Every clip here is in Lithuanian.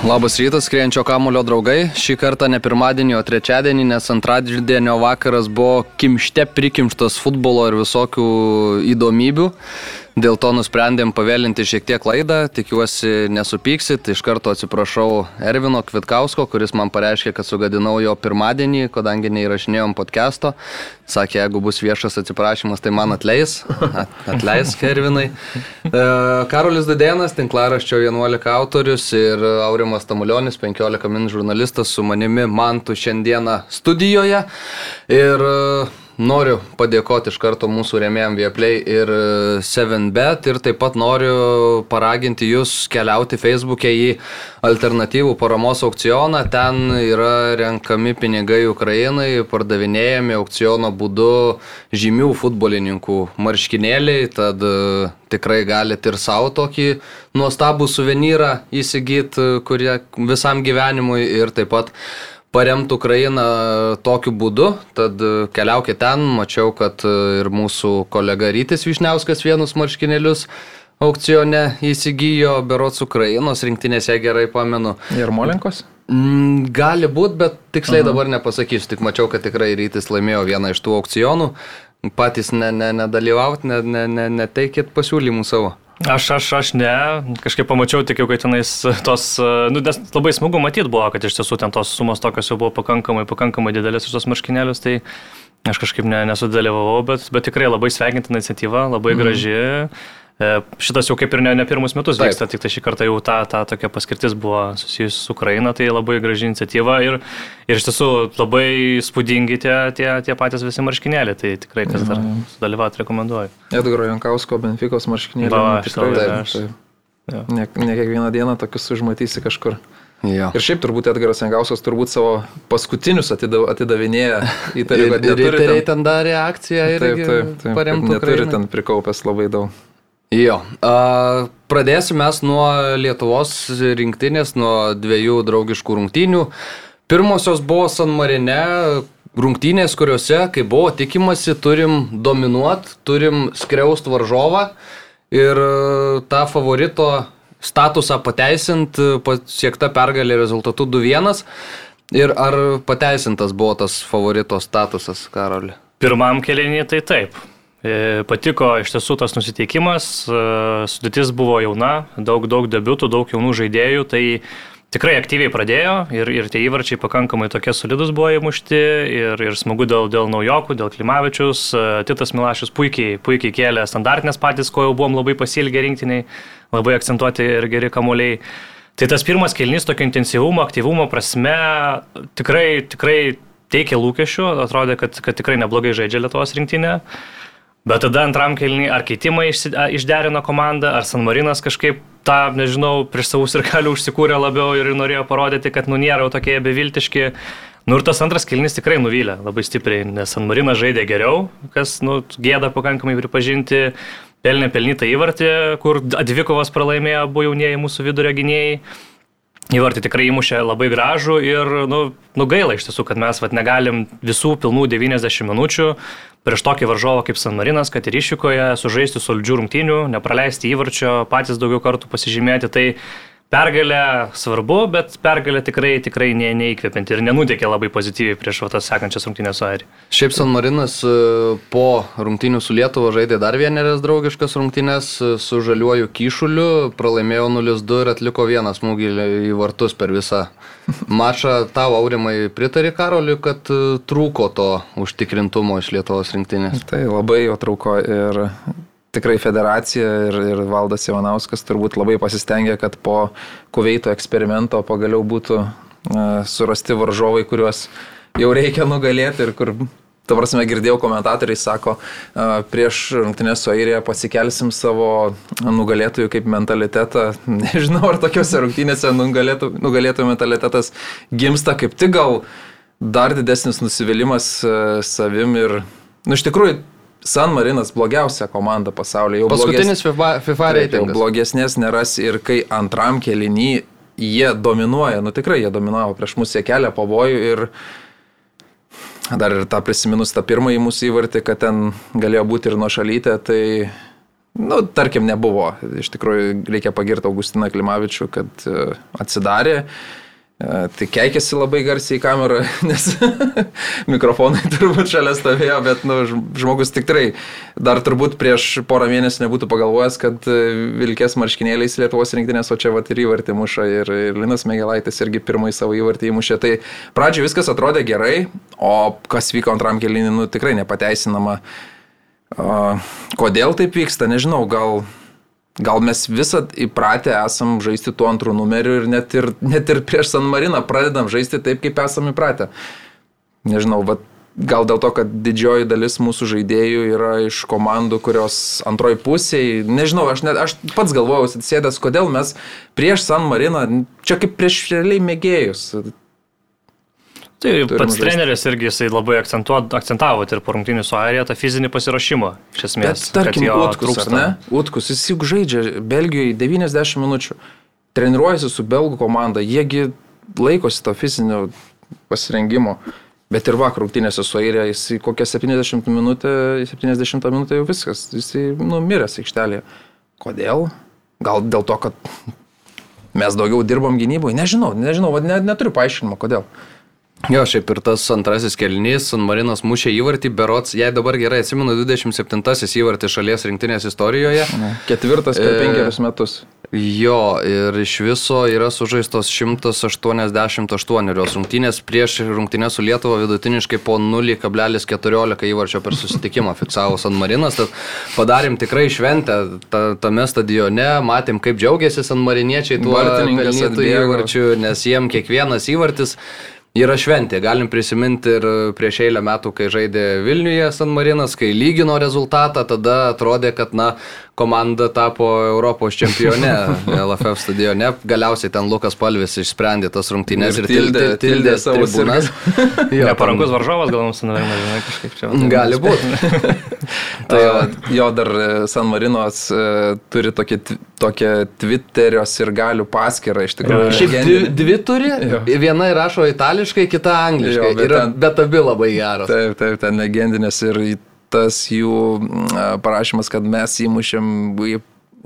Labas rytas, skrienčio kamulio draugai. Šį kartą ne pirmadienį, o trečiadienį, nes antradienio vakaras buvo kimšte prikimštas futbolo ir visokių įdomybių. Dėl to nusprendėm pavėlinti šiek tiek laidą, tikiuosi nesupyksit. Iš karto atsiprašau Ervino Kvitkausko, kuris man pareiškė, kad sugadinau jo pirmadienį, kadangi neįrašinėjom podcast'o. Sakė, jeigu bus viešas atsiprašymas, tai man atleis. At, atleisk, Ervinai. E, Karolis Dudėnas, tinklaraščio 11 autorius ir Aurimas Tamulionis, 15 min žurnalistas su manimi Mantu šiandieną studijoje. Ir Noriu padėkoti iš karto mūsų remėjim Vieplay ir 7bet ir taip pat noriu paraginti jūs keliauti Facebook'e į alternatyvų paramos aukcioną. Ten yra renkami pinigai Ukrainai, pardavinėjami aukciono būdu žymių futbolininkų marškinėliai, tad e, tikrai galite ir savo tokį nuostabų suvenyrą įsigyti, kurie visam gyvenimui ir taip pat paremtų Ukrainą tokiu būdu, tad e, keliaukite ten, mačiau, kad e, ir mūsų kolega Rytis Višniauskas vienus marškinėlius aukcione įsigijo Berots Ukrainos rinktinėse, gerai pamenu. Ir Molenkos? Mm, gali būti, bet tiksliai -huh. dabar nepasakysiu, tik mačiau, kad tikrai Rytis laimėjo vieną iš tų aukcionų, patys ne, ne, nedalyvauti, ne, ne, ne, neteikit pasiūlymų savo. Aš, aš, aš ne, kažkaip pamačiau tik jau, kad tenais tos, nu, nes labai smagu matyti buvo, kad iš tiesų ten tos sumos tokios jau buvo pakankamai, pakankamai didelės iš tos marškinėlius, tai aš kažkaip ne, nesudalyvavau, bet, bet tikrai labai sveikintina iniciatyva, labai mhm. graži. Mm. E, šitas jau kaip ir ne, ne pirmus metus Taip. vyksta, tik tai šį kartą jau ta, ta tokia paskirtis buvo susijusi su Ukraina, tai labai graži iniciatyva ir, ir iš tiesų labai spūdingi tie, tie, tie patys visi marškinėliai, tai tikrai kas dar mhm. sudalyvauti rekomenduoju. Edgaro Jankausko Benfikos marškinėliai. Va, nu, tikrai, aš, taip, taip. Ne, ne kiekvieną dieną tokius užmatysi kažkur. Jo. Ir šiaip turbūt Edgaras Jankauskas turbūt savo paskutinius atidav, atidavinėja į tai, kad neturi ten, ten darė akciją ir taip, taip, taip, paremtų. Neturi ten prikaupęs labai daug. Jo, pradėsime mes nuo Lietuvos rinktinės, nuo dviejų draugiškų rungtynių. Pirmosios buvo San Marine, rungtynės, kuriuose, kai buvo tikimasi, turim dominuot, turim skriaust varžovą ir tą favorito statusą pateisint, pasiekta pergalė rezultatu 2-1. Ir ar pateisintas buvo tas favorito statusas, Karoli? Pirmam kelinį tai taip. E, patiko iš tiesų tas nusiteikimas, e, sudėtis buvo jauna, daug, daug debiutų, daug jaunų žaidėjų, tai tikrai aktyviai pradėjo ir, ir tie įvarčiai pakankamai tokie solidus buvo įmušti ir, ir smagu dėl, dėl naujokų, dėl Klimavičius, e, Titas Milašius puikiai, puikiai kėlė standartinės patys, ko jau buvom labai pasilgę rinktiniai, labai akcentuoti ir geri kamuoliai. Tai tas pirmas kelnys tokio intensyvumo, aktyvumo prasme tikrai, tikrai teikė lūkesčių, atrodė, kad, kad tikrai neblogai žaidžia Lietuvos rinktinė. Bet tada antram kelniui ar keitimai išderino komandą, ar San Marinas kažkaip tą, nežinau, prieš savus ir galių užsikūrė labiau ir norėjo parodyti, kad nu nėra jau tokie beviltiški. Nu ir tas antras kelnys tikrai nuvylė labai stipriai, nes San Marinas žaidė geriau, kas, nu, gėda pakankamai pripažinti, pelnė pelnytą įvartį, kur dvikovas pralaimėjo abu jaunieji mūsų vidurio gynėjai. Įvartį tikrai įmušė labai gražų ir, nu, nu gaila iš tiesų, kad mes vat, negalim visų pilnų 90 minučių prieš tokį varžovą kaip San Marinas, kad ir išvykoje sužaisti solidžių rungtynių, nepraleisti įvarčio, patys daugiau kartų pasižymėti. Tai Pergalė svarbu, bet pergalė tikrai, tikrai ne, neįkvepianti ir nenutikė labai pozityviai prieš tas sekančias rungtynės su Airija. Šiaip San Marinas e, po rungtynių su Lietuva žaidė dar vienerias draugiškas rungtynės e, su žaliuoju kyšuliu, pralaimėjo 0-2 ir atliko vieną smūgį į vartus per visą mačą. Tau, Aurimai, pritari Karoliu, kad e, trūko to užtikrintumo iš Lietuvos rinktinės? Tai labai jo trūko ir tikrai federacija ir, ir Valdas Ivanauskas turbūt labai pasistengė, kad po Kuveito eksperimento pagaliau būtų uh, surasti varžovai, kuriuos jau reikia nugalėti ir kur, ta prasme, girdėjau komentatoriai sako, uh, prieš rungtynės su Airija pasikelsim savo nugalėtojų kaip mentalitetą. Nežinau, ar tokiuose rungtynėse nugalėtojų, nugalėtojų mentalitetas gimsta kaip tik gal dar didesnis nusivylimas e, savim ir, nu, iš tikrųjų, San Marinas blogiausia komanda pasaulyje. Jau Paskutinis FIFA, FIFA reitingas. blogesnės neras ir kai antram kelinį jie dominuoja, nu tikrai jie dominavo prieš mus, jie kelia pavojų ir dar ir tą prisiminus tą pirmąjį mūsų įvartį, kad ten galėjo būti ir nuošalytė, tai, nu, tarkim, nebuvo. Iš tikrųjų, reikia pagirti Augustiną Klimavičių, kad e, atsidarė. E, Tai keikėsi labai garsiai į kamerą, nes mikrofonai turbūt šalia stovėjo, bet nu, žmogus tikrai dar turbūt prieš porą mėnesių nebūtų pagalvojęs, kad e, vilkės marškinėliais Lietuvos rinktinės, o čia vat ir įvartį muša ir, ir Linas Megelaitis irgi pirmąjį savo įvartį įmušė. Tai pradžioje viskas atrodė gerai, o kas vyko antram kelinį, nu tikrai nepateisinama. Kodėl taip vyksta, nežinau, gal Gal mes visat įpratę esam žaisti tuo antrų numeriu ir net ir, net ir prieš San Mariną pradedam žaisti taip, kaip esam įpratę. Nežinau, bet gal dėl to, kad didžioji dalis mūsų žaidėjų yra iš komandų, kurios antroji pusėje, nežinau, aš, net, aš pats galvojau, atsėdęs, kodėl mes prieš San Mariną, čia kaip prieš realiai mėgėjus. Tai Turim pats žaisti. treneris irgi jisai labai akcentavo ir po rungtynių su Airija tą fizinį pasiruošimą. Iš esmės, Bet tarkim, Utkus, trūksta. ne? Utkus, jis juk žaidžia Belgijoje 90 minučių, treniruojasi su belgų komanda, jiegi laikosi to fizinio pasirengimo. Bet ir vakar rungtynėse su Airija, jis kokią 70 minutę, 70 minutę jau viskas, jis numiręs aikštelėje. Kodėl? Gal dėl to, kad mes daugiau dirbam gynyboje? Nežinau, nežinau, ne, neturiu paaiškinimo, kodėl. Jo, šiaip ir tas antrasis kelinys, San Marinas mušė įvartį, berots, jei dabar gerai atsimenu, 27-asis įvartis šalies rinktinės istorijoje. Ketvirtas per E, penkerius metus. Jo, ir iš viso yra sužaistos 188 rungtynės prieš rungtynės su Lietuva vidutiniškai po 0,14 įvarčio per susitikimą fiksavo San Marinas. Tad padarėm tikrai šventę ta, tame stadione, matėm kaip džiaugiasi San Mariniečiai tuo pelnytų įvarčiu, nes jiem kiekvienas įvartis yra šventė. Galim prisiminti ir prieš eilę metų, kai žaidė Vilniuje San Marinas, kai lygino rezultatą, tada atrodė, kad na, komanda tapo Europos čempione LFF stadione. Galiausiai ten Lukas Palvis išsprendė tas rungtynės Ir ir, tildė- tildė, tildė savo. Jo, Neparankus varžovas gal mums norime, žinai, kažkaip čia. Gali būti. Tai jo, jo dar e, San Marinos e, turi tokį, tokią Twitterios ir galių paskirtą iš tikrųjų. Šiaip dvi, dvi turi, Jo. viena rašo itališkai, kita angliškai. Jo, bet yra, ten- bet abi labai geros. Taip, taip, ten legendinės ir tas jų mm, parašymas, kad mes įmušėm, we,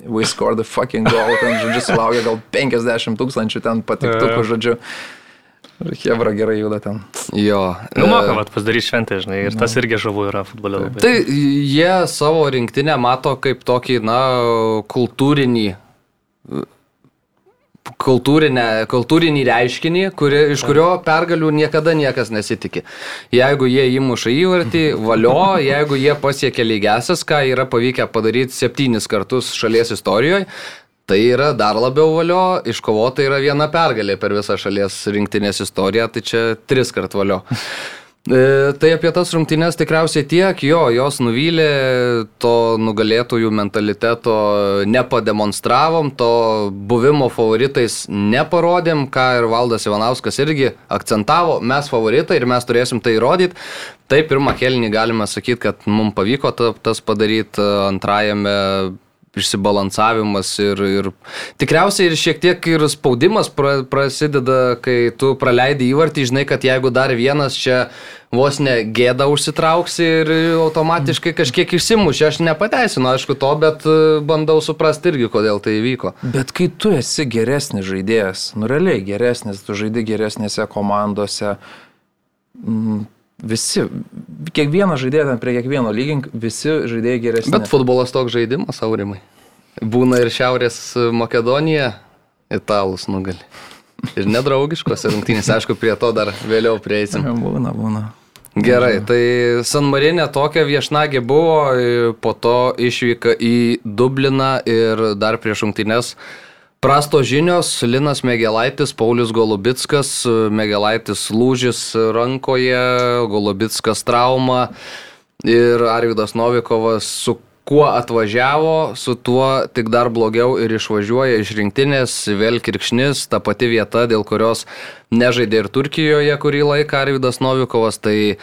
we scored the fucking goal, ten žodžiu sulaukė gal 50 tūkstančių ten patiktukų, žodžiu. Hebra gerai juda ten. Jo. Nu, e, moka, vat, pasidaryti šventę, žinai, ir tas irgi žavu yra futbole labai. Tai jie savo rinktinę mato kaip tokį, na, kultūrinį kultūrinę, kultūrinį reiškinį, kuri, iš kurio pergalių niekada niekas nesitikė. Jeigu jie įmuša įvartį, valio, jeigu jie pasiekia lygiasias, ką yra pavykę padaryti septynis kartus šalies istorijoje, tai yra dar labiau valio, iškovota yra viena pergalė per visą šalies rinktinės istoriją, tai čia tris kart valio. E, Tai apie tas rungtynes tikriausiai tiek, jo, jos nuvylė, to nugalėtojų mentaliteto nepademonstravom, to buvimo favoritais neparodėm, ką ir Valdas Ivanauskas irgi akcentavo, mes favoritai ir mes turėsim tai įrodyti. Taip, pirmą kelnį galime sakyti, kad mums pavyko ta, tas padaryti, antrajame išsibalansavimas ir, ir tikriausiai ir šiek tiek ir spaudimas pra, prasideda, kai tu praleidi įvartį, žinai, kad jeigu dar vienas čia vos ne gėda užsitrauksi ir automatiškai kažkiek išsimuši. Aš nepateisinu, aišku, to, bet e, bandau suprasti irgi, kodėl tai įvyko. Bet kai tu esi geresnis žaidėjas, nu realiai geresnis, tu žaidži geresnėse komandose, mm, visi, kiekvieną žaidėją ten prie kiekvieno lygink, visi žaidėjai geresni. Bet futbolas toks žaidimas, aurimai. Būna ir Šiaurės Makedonija, italus nugali. Ir nedraugiškos rungtynės, aišku, prie to dar vėliau prieisim. Būna, būna. Gerai, tai San Marinė tokia viešnagė buvo, po to išvyka į Dubliną ir dar prieš rungtynes. Prastos žinios, Linas Megelaitis, Paulius Golubitskas, Megelaitis lūžis rankoje, Golubitskas trauma ir Arvidas Novikovas su kuo atvažiavo, su tuo tik dar blogiau ir išvažiuoja iš rinktinės, vėl kirkšnis, ta pati vieta, dėl kurios nežaidė ir Turkijoje kurį laiką Arvidas Novikovas, tai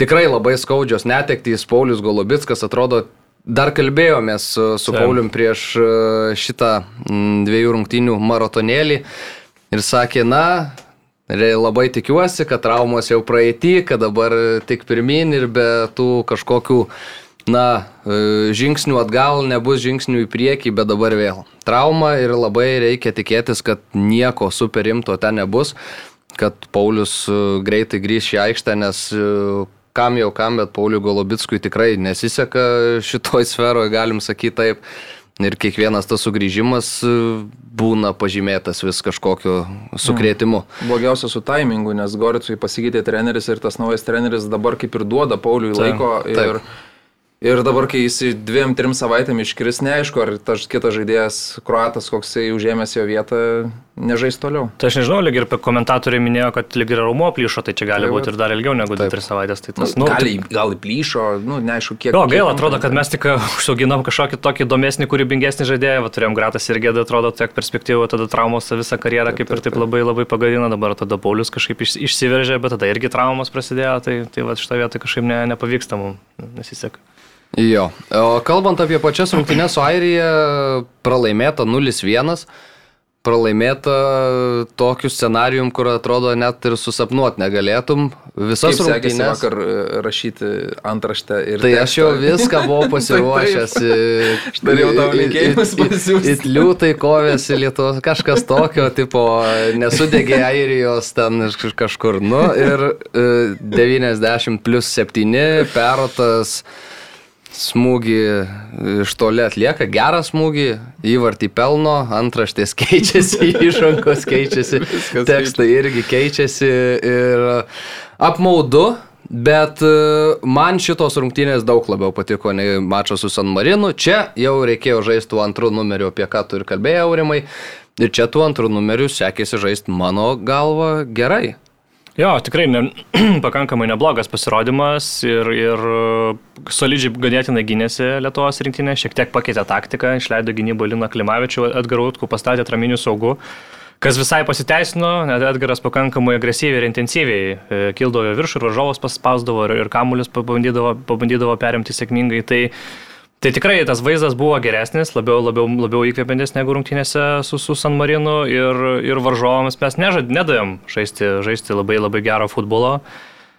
tikrai labai skaudžios netektys, Paulius Golubitskas atrodo Dar kalbėjomės su, su. Paulium prieš e, šitą dviejų rungtynių maratonėlį ir sakė, na, labai tikiuosi, kad traumos jau praeitį, kad dabar tik pirmin ir be tų kažkokių, na, e, žingsnių atgal, nebus žingsnių į priekį, bet dabar vėl. Trauma ir labai reikia tikėtis, kad nieko super rimto ten nebus, kad Paulius e, greitai grįš į aikštę, nes kam jau kam, bet Pauliu Golobickui tikrai nesiseka šitoj sferoje, galim sakyti taip. Ir kiekvienas tas sugrįžimas e, būna pažymėtas vis kažkokiu sukrėtimu. Blogiausia su taimingu, nes Goricui pasikeitė treneris ir tas naujas treneris dabar kaip ir duoda Pauliui Taip, laiko. Ir, taip. ir dabar, kai jis dviem, trim savaitėm iškris, neaišku, ar tas kitas žaidėjas, kruatas, koks jisai užėmęs jo vietą, nežais toliau. Tai aš nežinau, lyg ir komentatoriai minėjo, kad lyg ir raumo plyšo, tai čia gali Tai būti ir dar ilgiau negu 2-3 savaitės. Tai tas, Nu, nu, gal, gal įplyšo, nu, neaišku, kiek. Jo, kiek gaila, atrodo, kad mes tik užsiauginom kažkokį tokį įdomesnį, kūrybingesnį žaidėją, va, turėjom Gratas ir Gėdą, atrodo, tiek perspektyvų, tada traumos visą karjerą kaip ir taip labai labai pagadino, dabar tada Paulius kažkaip iš, išsiveržė, bet tada irgi traumos prasidėjo, tai, tai va, šitą vietą kažkaip ne, nepavyksta mums, nesiseka. Jo. O kalbant apie pačias rungtynes su Airija, pralaimėta 0-1. Pralaimėta tokiu scenarijum, kur atrodo net ir susapnuot negalėtum. Visas rungtynes. vakar e, rašyti antraštę ir... Tai aš jau tekstą? viską buvau pasiruošęs. Aš norėjau tau linkėjimus pasiųsti. It liūtai kovėsi Lietuvos, kažkas tokio, tipo, nesudegė Airijos ten kažkur. Nu ir e, 90 plus 7 perotas smūgį iš toli atlieka, gerą smūgį, įvartį pelno, antraštės keičiasi, išrankos keičiasi, tekstai irgi keičiasi ir apmaudu. Bet e, man šitos rungtynės daug labiau patiko nei mačas su San Marinu. Čia jau reikėjo žaisti antrų numeriu, apie ką tu ir kalbėjai, Aurimai. Ir čia tuo antrų numeriu sekėsi žaisti mano galva gerai. Jo, tikrai ne, pakankamai neblogas pasirodymas ir, ir e, solidžiai ganėtinai gynėsi Lietuvos rinktinė, šiek tiek pakeitė taktiką, išleido gynybą Liną Klimavičių, Edgarų Utkų pastatė traminių saugų, kas visai pasiteisino, net Edgaras pakankamai agresyviai ir intensyviai e, kildavo viršų ir varžovas paspausdavo ir, ir kamuolius pabandydavo, pabandydavo perimti sėkmingai. Tai, Tai tikrai tas vaizdas buvo geresnis, labiau, labiau, labiau įkvepiantis negu rungtynėse su, su San Marinu ir, ir varžovams mes nežad, nedavėm žaisti, žaisti labai labai gero futbolo.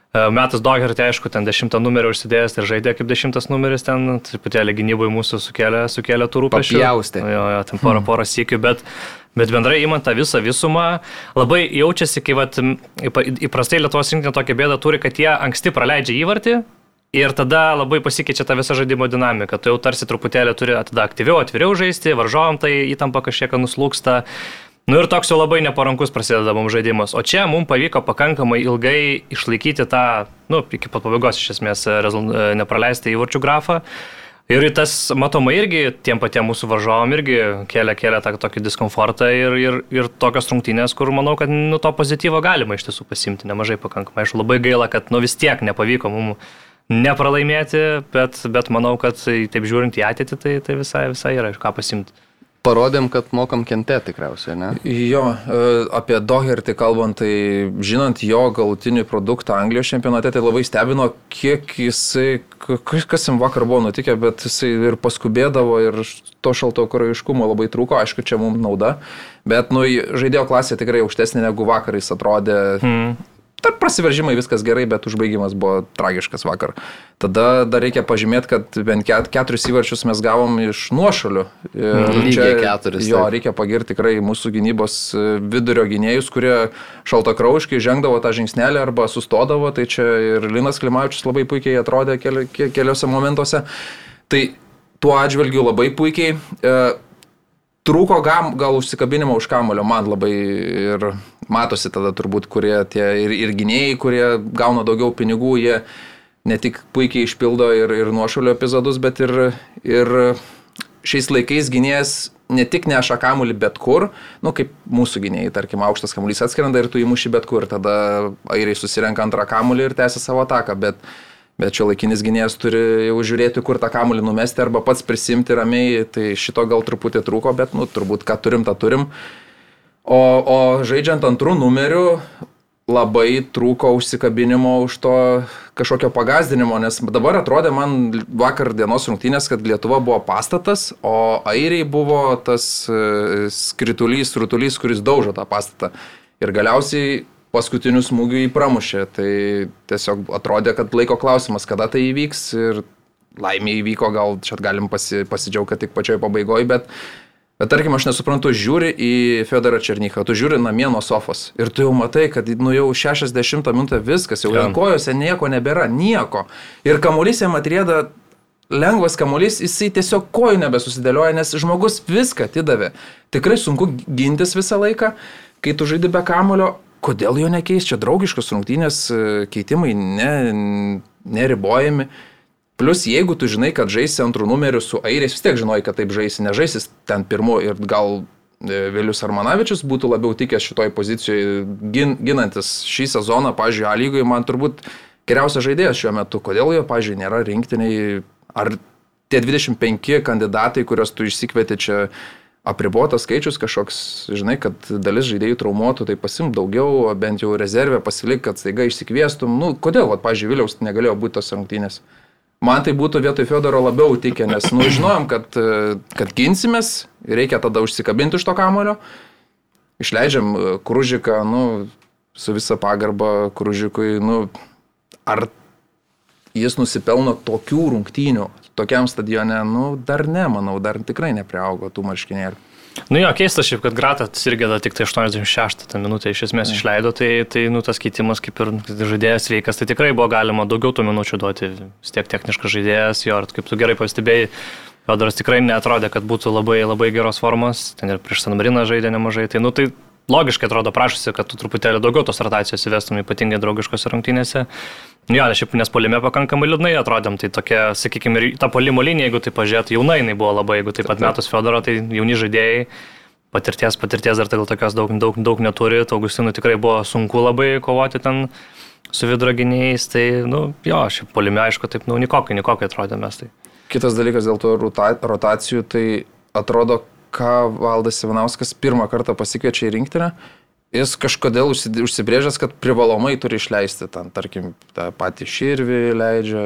E, Metas Doherty, aišku, ten dešimtą numerį užsidėjęs ir žaidė kaip dešimtas numeris, ten truputėlį gynybai mūsų sukėlė, sukėlė tų rūpesčių. Papjaustė. Jo, jo, ten porą, porą sėkių, bet, bet bendrai įmant tą visą visumą, labai jaučiasi, kai vat, įprastai Lietuvos rinktinė tokia bėda turi, kad jie anksti praleidžia įvartį. Ir tada labai pasikeičia ta visa žaidimo dinamika. Tu jau tarsi truputėlį turi tada aktyviau, atviriau žaisti, varžovom tai įtampa kažkiek nuslūksta. Nu ir toks jau labai neparankus prasideda mums žaidimas. O čia mums pavyko pakankamai ilgai išlaikyti tą, nu, iki pat pabaigos iš esmės rezul- nepraleistą įvarčių grafą. Ir tas matomai irgi tiem patiem mūsų varžovom irgi kelia, kelia tą tokį diskomfortą ir, ir, ir tokios rungtynės, kur manau, kad nu, to pozityvo galima iš tiesų pasimti nemažai pakankamai. Aišku, labai gaila, kad nu, vis tiek nepavyko mums nepralaimėti, bet, bet manau, kad tai, taip žiūrint į ateitį, tai, tai visai, visai yra iš ką pasimti. Parodėm, kad mokam kentėti tikriausiai, ne? Jo, e, apie Doherty kalbant, tai žinant jo galutinį produktą Anglijos čempionate, tai labai stebino, kiek jisai, kas jam vakar buvo nutikę, bet jisai ir paskubėdavo ir to šalto karaiškumo labai trūko, aišku, čia mums nauda, bet nu, žaidėjo klasė tikrai aukštesnė negu vakar jis atrodė. Hmm. Tarp prasiveržimai viskas gerai, bet užbaigimas buvo tragiškas vakar. Tada dar reikia pažymėti, kad bent ket, keturis įvarčius mes gavom iš nuošalių. Ir Lygiai keturis, Jo, taip. reikia pagirti tikrai mūsų gynybos e, vidurio gynėjus, kurie šaltakrauškai žengdavo tą žingsnelį arba sustodavo. Tai čia ir Linas Klimavičius labai puikiai atrodė keli, ke- keliose momentuose. Tai tuo atžvilgiu labai puikiai. E, trūko gam, gal užsikabinimo už kamulio, man labai ir matosi tada turbūt, kurie tie ir, ir gynėjai, kurie gauna daugiau pinigų, jie ne tik puikiai išpildo ir, ir nuošalio epizodus, bet ir, ir šiais laikais gynėjas ne tik neša kamulį bet kur, nu kaip mūsų gynėjai, tarkim, aukštas kamuolys atskrenda ir tu įmuši bet kur, tada airiai susirenka antrą kamulį ir tęsia savo ataką, bet Bet čia laikinis gynėjas turi jau žiūrėti, kur tą kamuolį numesti arba pats prisimti ramiai, tai šito gal truputį trūko, bet, nu, turbūt ką turim, tą turim. O, o žaidžiant antrų numerių, labai trūko užsikabinimo už to kažkokio pagazdinimo, nes dabar atrodė man vakar dienos rungtynės, kad Lietuva buvo pastatas, o airiai buvo tas e, skritulys, rutulys, kuris daužo tą pastatą. Ir galiausiai paskutinių smūgių jį pramušė. Tai tiesiog atrodė, kad laiko klausimas, kada tai įvyks ir laimė įvyko, gal čia galim pasi, pasidžiaugti, kad tik pačioje pabaigoje, bet, bet tarkim, aš nesuprantu, žiūri į Fedorą Černychą, tu žiūri namie nuo sofos ir tu jau matai, kad nu jau 60 minutę viskas, jau ant kojose nieko nebėra, nieko. Ir kamuolys jam atrieda lengvas kamuolys, jisai tiesiog kojų nebesusidėlioja, nes žmogus viską atidavė. Tikrai sunku gintis visą laiką, kai tu žaidi be kamulio, kodėl jo nekeis, čia draugiškos rungtynės e, keitimai ne, neribojami. Plus, jeigu tu žinai, kad žaisi antrų numerių su airiais, vis tiek žinai, kad taip žaisi, nežaisis ten pirmu ir gal e, Vilius Armanavičius būtų labiau tikęs šitoj pozicijoje, gin, ginantis šį sezoną, pažiūrėjau, A lygoje man turbūt geriausias žaidėjas šiuo metu. Kodėl jo, pažiūrėjau, nėra rinktiniai, ar tie 25 kandidatai, kuriuos tu išsikvieti čia apribotas skaičius kažkoks, žinai, kad dalis žaidėjų traumuotų, tai pasim daugiau, bent jau rezervę pasilik, kad staiga išsikviestum. Nu, kodėl, va, pažiūrėjau, Viliaus negalėjo būti tos rungtynės. Man tai būtų vietoj Fedoro labiau tikę, nes, nu, žinojom, kad, kad ginsimės, reikia tada užsikabinti iš to kamulio. Išleidžiam e, Kružiką, nu, su visa pagarba Kružikui, nu, ar jis nusipelno tokių rungtynių, tokiam stadione, nu, dar ne, manau, dar tikrai nepriaugo tų marškinėlių. Nu jo, keista šiaip, kad Gratas irgi tik tai 86 tą minutę iš esmės išleido, tai, tai nu, tas keitimas kaip ir žaidėjas veikas, tai tikrai buvo galima daugiau tų minučių duoti, vis tiek techniškas žaidėjas, jo, kaip tu gerai pastebėjai, Fedoras tikrai netrodė, kad būtų labai, labai geros formos, ten ir prieš San Mariną žaidė nemažai, tai nu tai logiškai atrodo prašosi, kad tu truputėlį daugiau tos rotacijos įvestum, ypatingai draugiškose rungtynėse. Jo, nes šiaip nes polime pakankamai liūdnai atrodėm, tai tokia, sakykime, ir ta polimo linija, jeigu tai pažiūrėtų, jaunai jinai buvo labai, jeigu taip pat metus Fedoro, tai jauni žaidėjai, patirties, patirties dar gal tokios daug, daug, daug neturi, Augustinui tikrai buvo sunku labai kovoti ten su vidraginiais, tai, nu, jo, šiaip polime, aišku, taip, nu, nikokai, nikokai atrodė mes tai. Kitas dalykas dėl to rota, rotacijų, tai atrodo, ką Valdas Ivanauskas pirmą kartą pasikviečia į rinktinę, jis kažkodėl užsi- užsibrėžęs, kad privalomai turi išleisti ten, tarkim, tą patį širvį leidžia,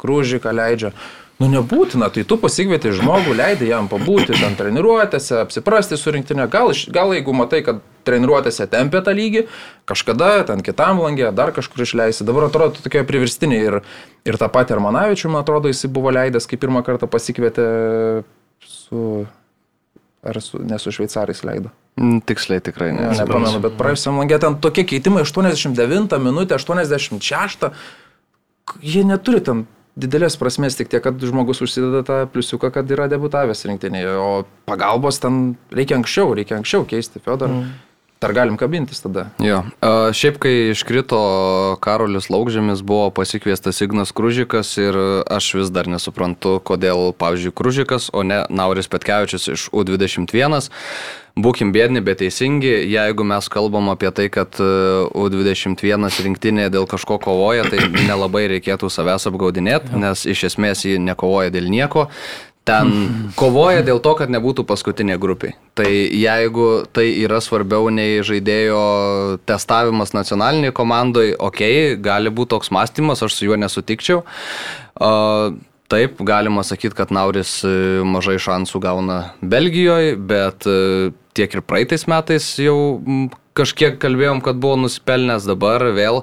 krūžiką leidžia. Nu nebūtina, tai tu pasikvieti žmogų, leidai jam pabūti ten treniruotėse, apsiprasti su rinktinė. Gal, gal jeigu matai, kad treniruotėse tempia tą lygį, kažkada ten kitam langė, dar kažkur išleisi. Dabar atrodo tokie priverstiniai ir, ir tą patį Armanavičių, man atrodo, jis buvo leidęs, kai pirmą kartą pasikvietė su... Ar su, ne su šveicarais leido. Mm, Tiksliai tikrai Ne, ne. nepamenu, bet praėjusiam langė ten tokie keitimai 89 minutę, 86. Jie neturi ten didelės prasmės, tik tiek, kad žmogus užsideda tą pliusiuką, kad yra debutavęs rinktinėje, o pagalbos ten reikia anksčiau, reikia anksčiau keisti Fedorą. Mm. Dar galim kabintis tada. Jo. A, Šiaip, kai iškrito Karolis Laukžėmis, buvo pasikviestas Ignas Kružikas ir aš vis dar nesuprantu, kodėl, pavyzdžiui, Kružikas, o ne Nauris Petkevičius iš U21. Būkim bėdni, bet teisingi, jeigu mes kalbam apie tai, kad e, U21 rinktinė dėl kažko kovoja, tai nelabai reikėtų savęs apgaudinėti, nes iš esmės jį nekovoja dėl nieko. Ten kovoja dėl to, kad nebūtų paskutinė grupė. Tai jeigu tai yra svarbiau nei žaidėjo testavimas nacionaliniai komandai, okei, okay, gali būti toks mąstymas, aš su juo nesutikčiau. Uh, Taip, galima sakyti, kad Nauris e, mažai šansų gauna Belgijoje, bet e, tiek ir praeitais metais jau kažkiek kalbėjom, kad buvo nusipelnęs dabar vėl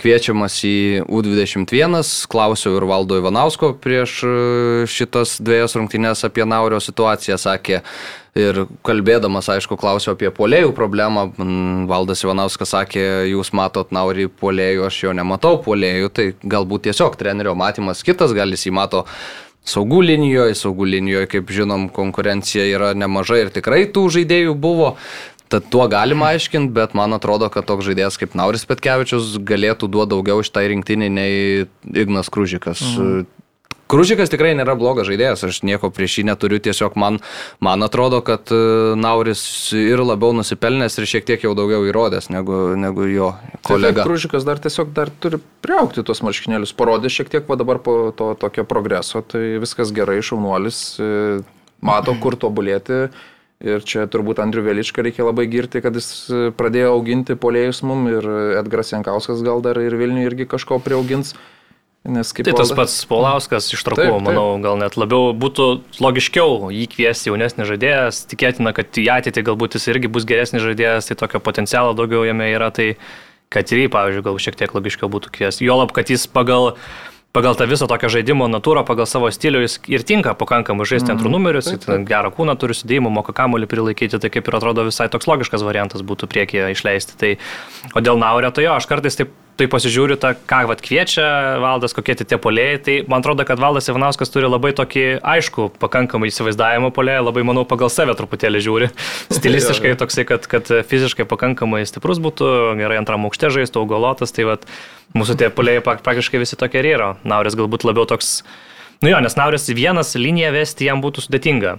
kviečiamas į U21, klausiau ir Valdo Ivanausko prieš e, šitas dviejas rungtynės apie Naurio situaciją, sakė. Ir kalbėdamas, aišku, klausiau apie polėjų problemą, Valdas Ivanauskas sakė, jūs matot Naurį polėjų, aš jo nematau polėjų, tai galbūt tiesiog trenerio matymas kitas, gal jis jį mato saugų linijoje, saugų linijoje, kaip žinom, konkurencija yra nemažai ir tikrai tų žaidėjų buvo. Tad tuo galima aiškinti, bet man atrodo, kad toks žaidėjas kaip Nauris Petkevičius galėtų duoti daugiau iš tai rinktinį nei Ignas Kružikas. Mm. Kružikas tikrai nėra blogas žaidėjas, aš nieko prieš jį neturiu, tiesiog man, man atrodo, kad e, Nauris ir labiau nusipelnęs ir šiek tiek jau daugiau įrodęs negu, negu jo kolega. Taip, Kružikas dar tiesiog dar turi priaukti tuos marškinėlius, parodė šiek tiek va dabar po to tokio progreso, tai viskas gerai, šaunuolis, e, mato, kur tobulėti. Ir čia turbūt Andriu Veličką reikia labai girti, kad jis pradėjo auginti polėjus mum ir Edgaras Jankauskas gal dar ir Vilniui irgi kažko priaugins. Nes kaip Tai tas pats Paulauskas iš trakų, manau, gal net labiau būtų logiškiau jį kviesti jaunesnį žaidėjas, tikėtina, kad į ateitį galbūt jis irgi bus geresnis žaidėjas, tai tokio potencialo daugiau jame yra, tai kad ir jį, pavyzdžiui, gal šiek tiek logiškiau būtų kviesti. Juolab, kad jis pagal, pagal tą visą tokią žaidimo natūrą, pagal savo stilių jis ir tinka pakankamai žaisti Mhm. antrų numerius, jis ten gerą kūną turi sudėjimą, moka kamuolį prilaikyti, tai kaip ir atrodo visai toks logiškas variantas būtų priekyje išleisti. Tai, o dėl Naurio, tai jo, aš kartais taip tai pasižiūriu, tą, ką vat, kviečia valdas, kokie tie polėjai, tai man atrodo, kad valdas Ivanauskas turi labai tokį aišku, pakankamai įsivaizdavimo polėją, labai manau pagal save truputėlį žiūri, stilistiškai toksai, kad, kad fiziškai pakankamai stiprus būtų, gerai antram aukšte žaistų, augalotas, tai vat, mūsų tie polėjai praktiškai visi tokie ir yra. Nauris galbūt labiau toks, nu jo, nes Nauris vienas liniją vesti jam būtų sudėtinga.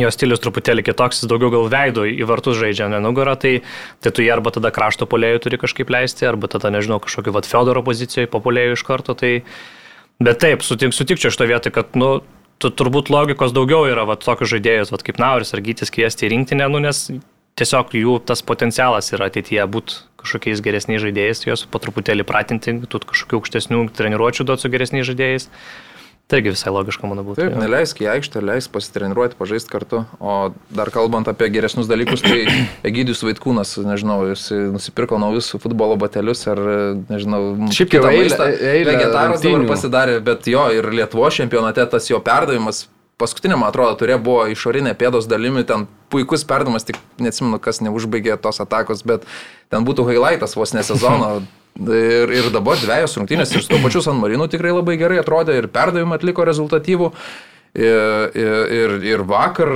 Jo stilius truputėlį kitoks, jis daugiau gal veido į vartus žaidžia, ne nugarą, tai, tai tu jį arba tada krašto polėjų turi kažkaip leisti, arba tada, nežinau, kažkokį vad Fedoro pozicijoje po polėjų iš karto. Tai... Bet taip, sutik, sutikčiau iš to vietoj, kad, nu, tu, turbūt logikos daugiau yra va, tokius žaidėjus, va, kaip Nauris ar Gytis kviesti į rinktinę, nu, nes tiesiog jų tas potencialas yra ateityje būti kažkokiais geresniais žaidėjais, juos po truputėlį pratinti, tu kažkokių aukštesnių treniruočių duoti su geresniais žaidėjais. Taigi visai logiška, manau, būtų. Taip, jo. neleisk į aikštę, leisk pasitreniruoti, pažaisti kartu. O dar kalbant apie geresnius dalykus, tai Egidijus Vaitkūnas, nežinau, jis nusipirko naujus futbolo batelius ar, nežinau, Šiaip kitą jau maistą. eilę Vegetaras dabar pasidarė, bet jo ir Lietuvo čempionate tas jo perdavimas. Paskutinė, man atrodo, turėjo buvo išorinė pėdos dalimi, ten puikus perdavimas, tik neatsimenu, kas neužbaigė tos atakos, bet ten būtų highlightas vos ne sezono. Ir, ir dabar dviejos rungtynės ir su to pačiu San Marinu tikrai labai gerai atrodė ir perdavimą atliko rezultatyvų. Ir, ir, ir, vakar,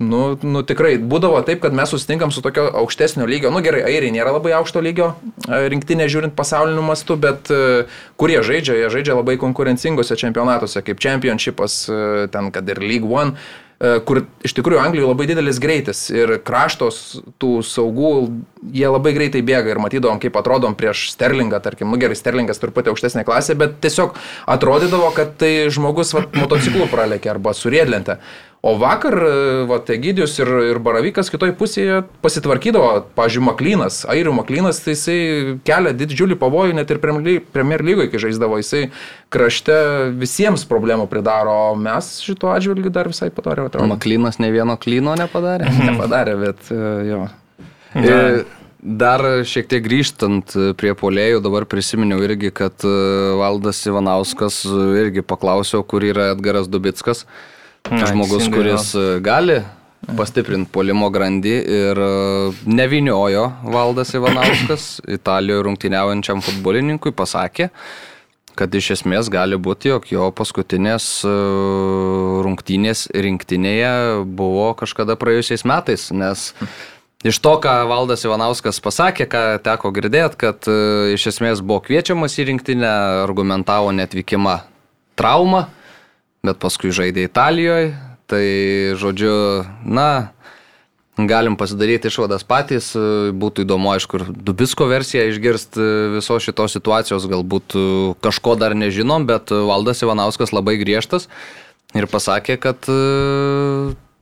nu, nu tikrai būdavo taip, kad mes susitinkam su tokio aukštesnio lygio, nu gerai, airiai nėra labai aukšto lygio e, rinktinė žiūrint pasauliniu mastu, bet e, kur jie žaidžia, jie žaidžia labai konkurencingose čempionatuose, kaip Championshipas, e, ten kad ir League One kur iš tikrųjų Anglijoje labai didelis greitis ir kraštos tų saugų, jie labai greitai bėga ir matydavom, kaip atrodom prieš Sterlingą, tarkim, nu gerai, Sterlingas truputį aukštesnė klasė, bet tiesiog atrodydavo, kad tai žmogus vat, motociklu pralėkė arba surėdlentė. O vakar, va, Egidijus ir, ir Baravykas kitoj pusėje pasitvarkydavo, pažiūrėjau, Maklynas, Airių Maklynas, tai jisai kelia didžiulį pavojų net ir Premier Ly- Premier lygoje, kai žaisdavo, jisai krašte visiems problemų pridaro, o mes šito atžvilgiu dar visai atrodo. Maklynas ne vieno klyno nepadarė. Nepadarė, bet e, jo. E, Dar šiek tiek grįžtant prie polėjų, dabar prisiminiau irgi, kad e, Valdas Ivanauskas e, irgi paklausiau, kur yra Edgaras Dubitskas. Žmogus, teisingai, kuris e, gali pastiprinti polimo grandį ir e, neviniojo Valdas Ivanauskas Italijoje rungtyniaujančiam futbolininkui pasakė, kad iš esmės gali būti, jog jo paskutinės e, rungtynės rinktinėje buvo kažkada praėjusiais metais, nes iš to, ką Valdas Ivanauskas pasakė, ką teko girdėti, kad iš esmės buvo kviečiamas į rinktinę, argumentavo netvykimą traumą, bet paskui žaidė Italijoje, tai žodžiu, na, Galim pasidaryti išvadas patys, būtų įdomu, aišku, ir Dubisko versiją išgirsti visos šitos situacijos, galbūt kažko dar nežinom, bet Valdas Ivanauskas labai griežtas ir pasakė, kad e,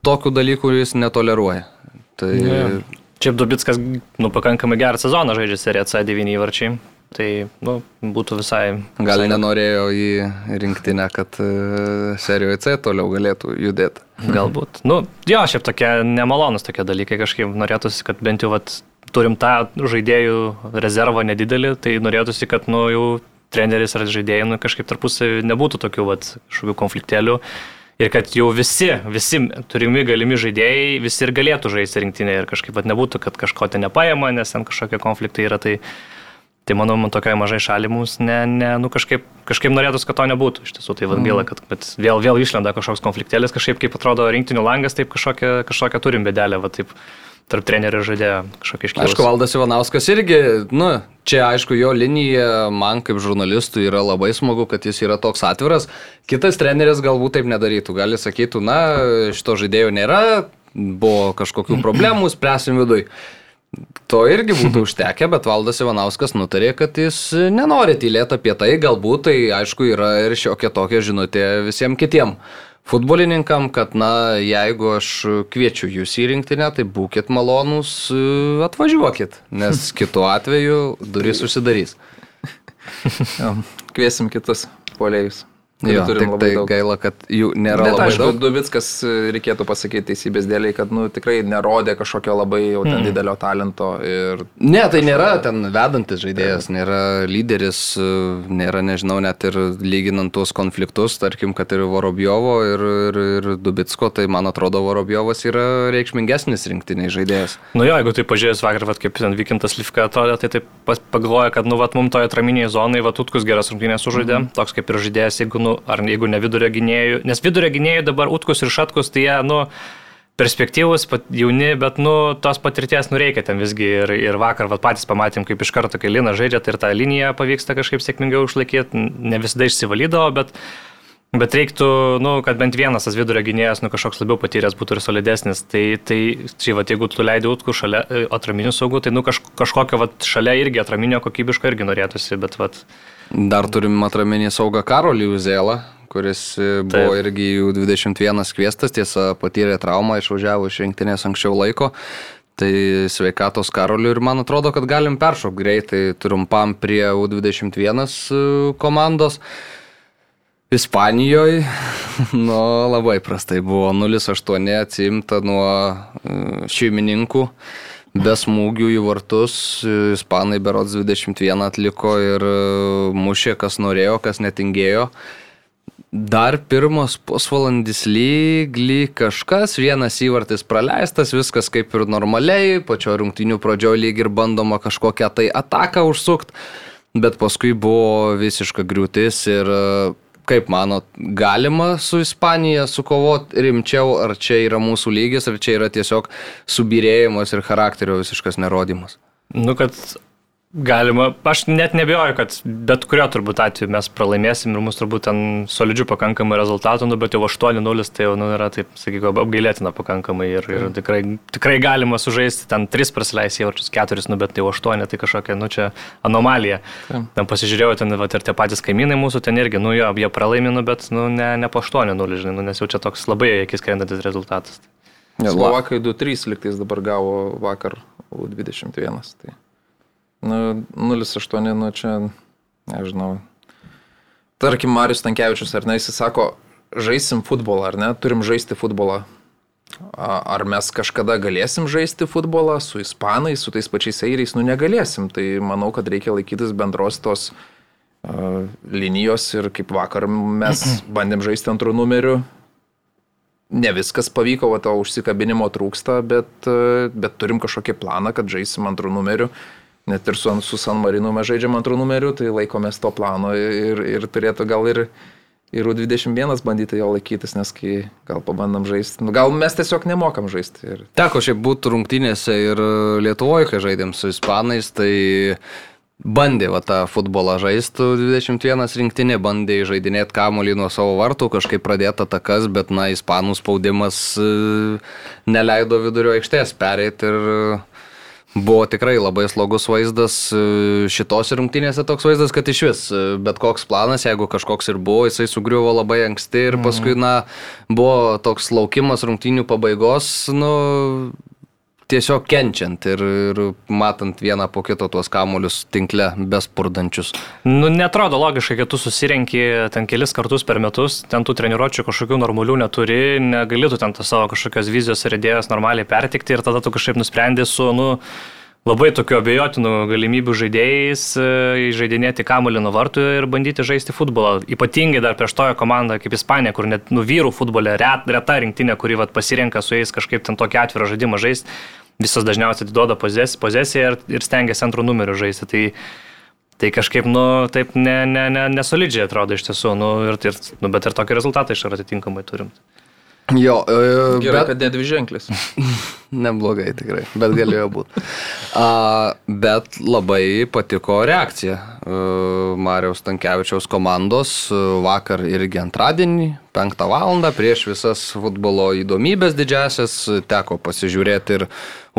tokių dalykų jis netoleruoja. Tai Jo. Šiaip Dubitskas, nu, pakankamai gerą sezoną žaidžia Serija C 9 įvarčiai. Tai, nu, būtų visai... gal visai nenorėjo į rinktinę, kad e, serijoje C toliau galėtų judėti. Galbūt. Nu, jo, šiaip tokie nemalonus tokie dalykai kažkaip norėtųsi, kad bent jau vat, turim tą žaidėjų rezervą nedidelį, tai norėtųsi, kad nu, jau treneris ar žaidėjai nu, kažkaip tarpusavį nebūtų tokių vat, kažkokių konfliktėlių. Ir kad jau visi, visi turimi galimi žaidėjai, visi ir galėtų žaisti rinktinėje ir kažkaip vat, nebūtų, kad kažko ten nepaima, nes ten kažkokie konfliktai yra. Tai, tai manau, man tokiai mažai šaliai mums ne, ne, nu, kažkaip, kažkaip norėtųsi, kad to nebūtų. Iš tiesų, tai vad gaila, kad vėl, vėl išlenda kažkoks konfliktėlis, kažkaip kaip atrodo rinktinių langas, taip kažkokią, kažkokią turim bėdelę, va taip tarp trenerių ir žaidėjo kažkokia iškilus. Aišku, Valdas Ivanauskas irgi, nu, čia aišku, jo linija man kaip žurnalistui yra labai smagu, kad jis yra toks atviras. Kitas treneris galbūt taip nedarytų. Gali sakytų, na, šito žaidėjo nėra, buvo kažkokių problemų, spręsim viduj. To irgi būtų užtekę, bet Valdas Ivanauskas nutarė, kad jis nenori tylėti apie tai, galbūt tai aišku yra ir šiokia tokia žinutė visiems kitiems futbolininkam, kad na, jeigu aš kviečiu jūs į rinktinę, tai būkite malonūs, atvažiuokit, nes kitu atveju duris užsidarys. Kviesim kitus polėjus. Jo, tik tai daug. gaila, kad jų nėra Bet, labai aišku, daug. Dubitskas, e, reikėtų pasakyti teisybės dėliai, kad nu, tikrai nerodė kažkokio labai jau ten mm. didelio talento. Ir Ne, tai nėra ten vedantis žaidėjas, nėra lyderis, nėra, nežinau, net ir lyginant tuos konfliktus, tarkim, kad ir Vorobjovo ir, ir, ir Dubitsko, tai man atrodo, Vorobjovas yra reikšmingesnis rinktiniai žaidėjas. Nu jo, jeigu tai pažiūrėjus vakar, vat, kaip ten Vykintas Livka atrodė, tai taip pagalvoja, kad, nu, vat, mums toje atraminėje zonoje, va, Utkus geras rungtynės sužaidė, mm. toks kaip ir žaidėjas, jeigu, nu, ar jeigu ne vidurio gynėjų, nes vidurio gynėjų dabar Utkus ir Šatkus, tai jie, nu, perspektyvus, jauni, bet, nu, tos patirties nureikia ten visgi ir, ir vakar, vat, patys pamatėm, kaip iš karto, kai Lina žaidžia, tai ir tą liniją pavyksta kažkaip sėkmingiau išlaikyti, ne visada išsivalydavo, bet Bet reiktų, nu, kad bent vienas tas vidurio gynėjas, nu, kažkoks labiau patyręs būtų ir solidesnis. Tai, tai čia, va, jeigu tu leidai utkų šalia e, atraminių saugų, tai, nu, kaž, kažkokio, va, šalia irgi atraminio kokybiško irgi norėtųsi, bet, va, Dar turim atraminį saugą Karolį Uzėlą, kuris e, buvo Taip. irgi jų 21 kviestas, tiesa, patyrė traumą, išvažiavo iš rinktinės anksčiau laiko. Tai sveikatos Karoliu ir man atrodo, kad galim peršokti greitai trumpam prie U21 e, komandos. Ispanijoje, nu, labai prastai buvo 0-8 atsimta nuo e, šeimininkų, be smūgių į vartus, e, Ispanai berods 21 atliko ir e, mušė, kas norėjo, kas netingėjo. Dar pirmas pusvalandis lyg, lyg kažkas, vienas įvartis praleistas, viskas kaip ir normaliai, pačio rungtinių pradžioje lyg ir bandoma kažkokią tai ataką užsukti, bet paskui buvo visiška griūtis ir e, kaip manot, galima su Ispanija sukovoti rimčiau, ar čia yra mūsų lygis, ar čia yra tiesiog subirėjimas ir charakterio visiškas nerodimas? nu, kad galima, aš net nebejoju, kad bet kurio turbūt atveju mes pralaimėsim ir mūsų turbūt ten solidžių pakankamai rezultatų, nu, bet jau 8-0 tai jau, nu, yra taip, sakykime, apgailėtina pakankamai ir, ir tikrai, tikrai galima sužaisti, ten 3 prasileis įvarčius, 4, nu, bet jau 8, tai kažkokia, nu, čia anomalija. Ten pasižiūrėjau, ten, va, ir tie patys kaimynai mūsų ten irgi, nu, jo, jie pralaimino, bet, nu, ne, ne po 8-0, žinai, nu, nes jau čia toks labai akis krentantis rezultatas. Slovakai 2-3 liktais dabar gavo vakar U21. Tai, nu, 0-8, nu čia, nežinau. Tarkim, Marius Tankievičius, ar ne, jis sako, žaisim futbolą, ar ne, turim žaisti futbolą. Ar mes kažkada galėsim žaisti futbolą su ispanais, su tais pačiais airiais, nu negalėsim. Tai manau, kad reikia laikytis bendros tos uh, linijos ir kaip vakar mes bandėm žaisti antrų numerių. Ne viskas pavyko, o to užsikabinimo trūksta, bet, e, bet turim kažkokį planą, kad žaisim antrų numerių. Net ir su, su San Marinu mes žaidžiam antrų numerių, tai laikomės to plano ir, ir turėtų gal ir, ir U21 bandyti jo laikytis, nes kai gal pabandom žaisti, nu, gal mes tiesiog nemokam žaisti. Ir, Teko šiaip būti rungtynėse ir Lietuvoje, kai žaidėm su Ispanais, tai bandė va, tą futbolą žaisti 21 rinktinė, bandė žaidinėti kamolį nuo savo vartų, kažkaip pradėti atakas, bet, na, Ispanų spaudimas e, neleido vidurio aikštės pereiti ir buvo tikrai labai slogus vaizdas e, šitos rungtynėse toks vaizdas, kad iš vis e, bet koks planas, jeigu kažkoks ir buvo, jisai sugriuvo labai anksti ir paskui, na, buvo toks laukimas rungtynių pabaigos, nu, tiesiog kenčiant ir, ir matant vieną po kito tuos kamuolius tinkle bespurdančius. Nu, netrodo logiškai, kad tu susirenki ten kelis kartus per metus, ten tų treniruočių kažkokių normalių neturi, negalėtų ten tą savo kažkokios vizijos ir idėjos normaliai pertikti ir tada tu kažkaip nusprendė su, nu, labai tokiu abejotinu galimybių žaidėjais e, žaidinėti kamuolį nuo vartų ir bandyti žaisti futbolą. Ypatingai dar prieš toją komandą kaip Ispanija, kur net nu, vyrų futbolė ret, reta rinktinė, kuri vat, pasirenka su jais kažkaip ten tokį atvirą žaidimą žaisti, visos dažniausiai atiduoda poziciją ir, ir stengiasi antrų numerių žaisti. Tai, tai kažkaip, nu, taip ne, ne, ne, nesolidžiai atrodo iš tiesų, nu, ir, ir, nu, bet ir tokį rezultatą iš atitinkamai turim. Jo, e, Gerai, bet kad ne dvi ženklis. neblogai tikrai, bet galėjo būti. A, bet labai patiko reakcija e, Marijos Tankievičiaus komandos e, vakar irgi antradienį, 5 val. prieš visas futbolo įdomybės didžiasias, teko pasižiūrėti ir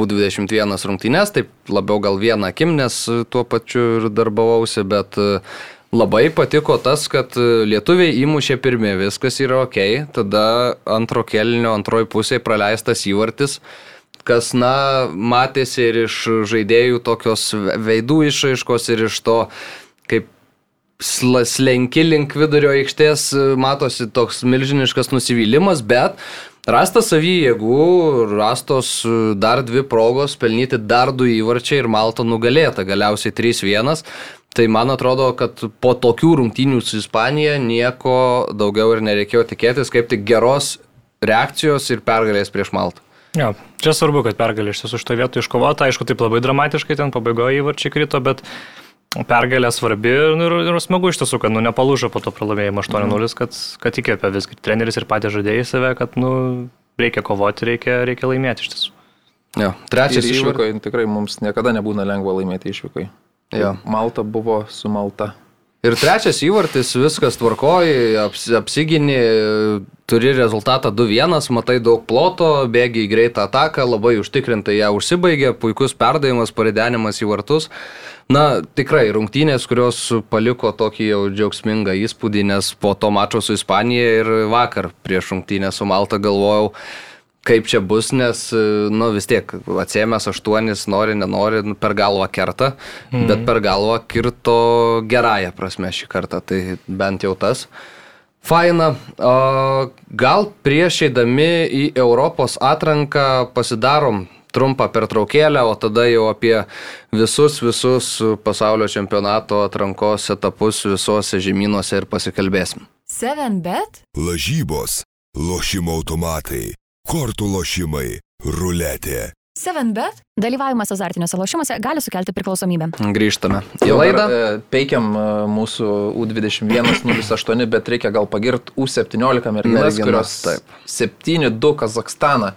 U21 rungtynes, taip labiau gal vieną akim, nes tuo pačiu ir darbavausi, bet e, Labai patiko tas, kad lietuviai įmušė pirmie, viskas yra ok, tada antro kelnio antroji pusėje praleistas įvartis, kas, na, matėsi ir iš žaidėjų tokios veidų išaiškos ir iš to, kaip slenki link vidurio aikštės, matosi toks milžiniškas nusivylimas, bet rastas savy jėgų, rastos dar dvi progos, pelnyti dar du įvarčiai ir Malta nugalėta, galiausiai 3-1. Tai man atrodo, kad po tokių rungtynių su Ispanija nieko daugiau ir nereikėjo tikėtis, kaip tik geros reakcijos ir pergalės prieš Maltą. Jo, čia svarbu, kad pergalė iš tiesų šitoje vietoje iškovota, aišku, taip labai dramatiškai ten pabaigoje įvarčiai krito, bet pergalė svarbi ir, ir, ir smagu iš tiesų, kad nu, nepalūžo po to pralaimėjimo 8-0, kad, kad įkvėpė visgi treneris ir patys žaidėjai save, kad nu, reikia kovoti, reikia, reikia laimėti iš tiesų. Jo, trečias išvykoje tikrai mums niekada nebūna lengva laimėti išvykoje. Jo. Malta buvo su Malta. Ir trečias įvartis, viskas tvarkoji, aps, apsigini, turi rezultatą 2-1, matai daug ploto, bėgi į greitą ataką, labai užtikrintai ją užsibaigė, puikus perdavimas, paridenimas į vartus. Na, tikrai rungtynės, kurios paliko tokį jau džiaugsmingą įspūdį, nes po to mačo su Ispanija ir vakar prieš rungtynę su Malta galvojau, kaip čia bus, nes, nu vis tiek, atsėmęs aštuonis, nori, nenori, nu, per galvą kerta, mm. bet per galvą kirto gerąją prasme šį kartą, tai bent jau tas. Faina, o, gal prieš eidami į Europos atranką pasidarom trumpą pertraukėlę, o tada jau apie visus, visus pasaulio čempionato atrankos etapus visuose žemynuose ir pasikalbėsim. 7bet? Lažybos, lošimo automatai, kortų lošimai, ruletė. 7bet? Dalyvavimas azartiniuose lošimuose gali sukelti priklausomybę. Grįžtame į laidą. e, Peikiam e, mūsų U21-08, bet reikia gal pagirti U17 merginas, kurios taip. 7-2 Kazakstaną.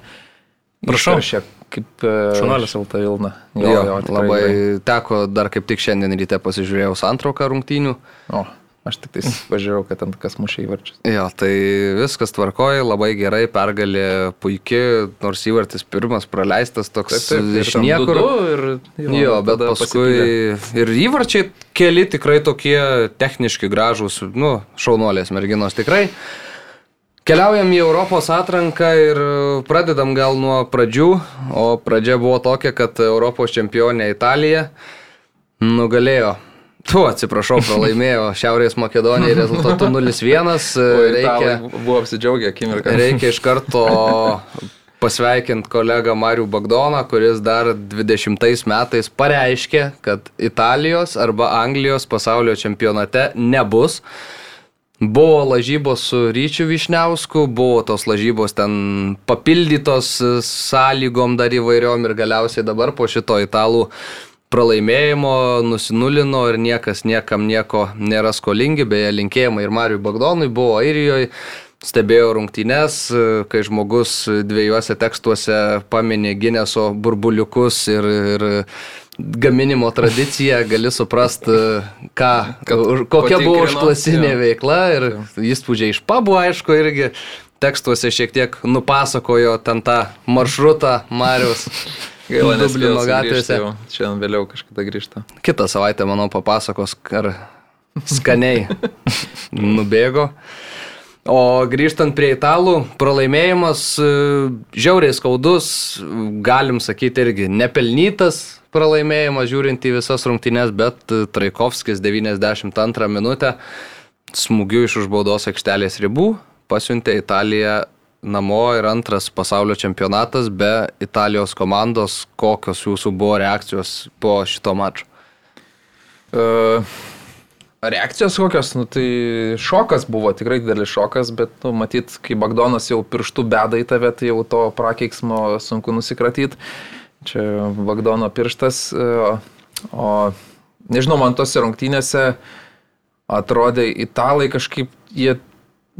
Prašau. Iškaršė kaip e, Šaunuolis. Šalta Vilna. Jo, jo, tikrai labai teko dar kaip tik šiandien ryte pasižiūrėjau santrauką rungtynių. O, aš tik tais pažiūrėjau, kad ant kas mušė įvarčius. Jo, tai viskas tvarkoja, labai gerai, pergalė puikiai, nors įvartis pirmas praleistas toks iš niekur. Ir, Jo, bet tada paskui pasipylė. ir įvarčiai keli tikrai tokie techniški gražūs, nu, šaunuolės merginos tikrai. Keliaujam į Europos atranką ir pradedam gal nuo pradžių, o pradžia buvo tokia, kad Europos čempionė Italija nugalėjo. Tu, atsiprašau, pralaimėjo Šiaurės Makedonijai rezultatu 0-1. O Reikia, buvo apsidžiaugę akimirką. reikia iš karto pasveikinti kolegą Marių Bagdoną, kuris dar 20 metais pareiškė, kad Italijos arba Anglijos pasaulio čempionate nebus. Buvo lažybos su Ryčiu Višniausku, buvo tos lažybos ten papildytos sąlygom dar įvairiom ir galiausiai dabar po šito italų pralaimėjimo nusinulino ir niekas niekam nieko nėra skolingi, beje linkėjimai ir Mariui Bagdonui buvo Airijoje, stebėjo rungtynes, kai žmogus dviejose tekstuose paminė Gineso burbuliukus ir, ir gaminimo tradiciją, gali suprasti, ką, kokia buvo užklasinė veikla ir įspūdžiai iš pabų, aišku, irgi tekstuose šiek tiek nupasakojo ten tą maršrutą Marius. Gaila, nes Dublino gatvėse. Šiandien vėliau kažkada grįžta. Kitą savaitę, manau, papasakos, ar skaniai nubėgo. O grįžtant prie italų, pralaimėjimas e, žiauriai skaudus, galim sakyti irgi nepelnytas pralaimėjimas žiūrint į visas rungtynes, bet Traikovskis 92 minutę smūgiu iš užbaudos aikštelės ribų pasiuntė Italiją namo ir antras pasaulio čempionatas be Italijos komandos. Kokios jūsų buvo reakcijos po šito mačo? Uh, reakcijos kokios, nu tai šokas buvo, tikrai didelis šokas, bet, nu, matyt, kai Bagdonas jau pirštų beda į tave, tai jau to prakeiksmo sunku nusikratyti. Čia Bagdono pirštas, uh, o nežinau, man tose rungtynėse atrodė italai kažkaip, jie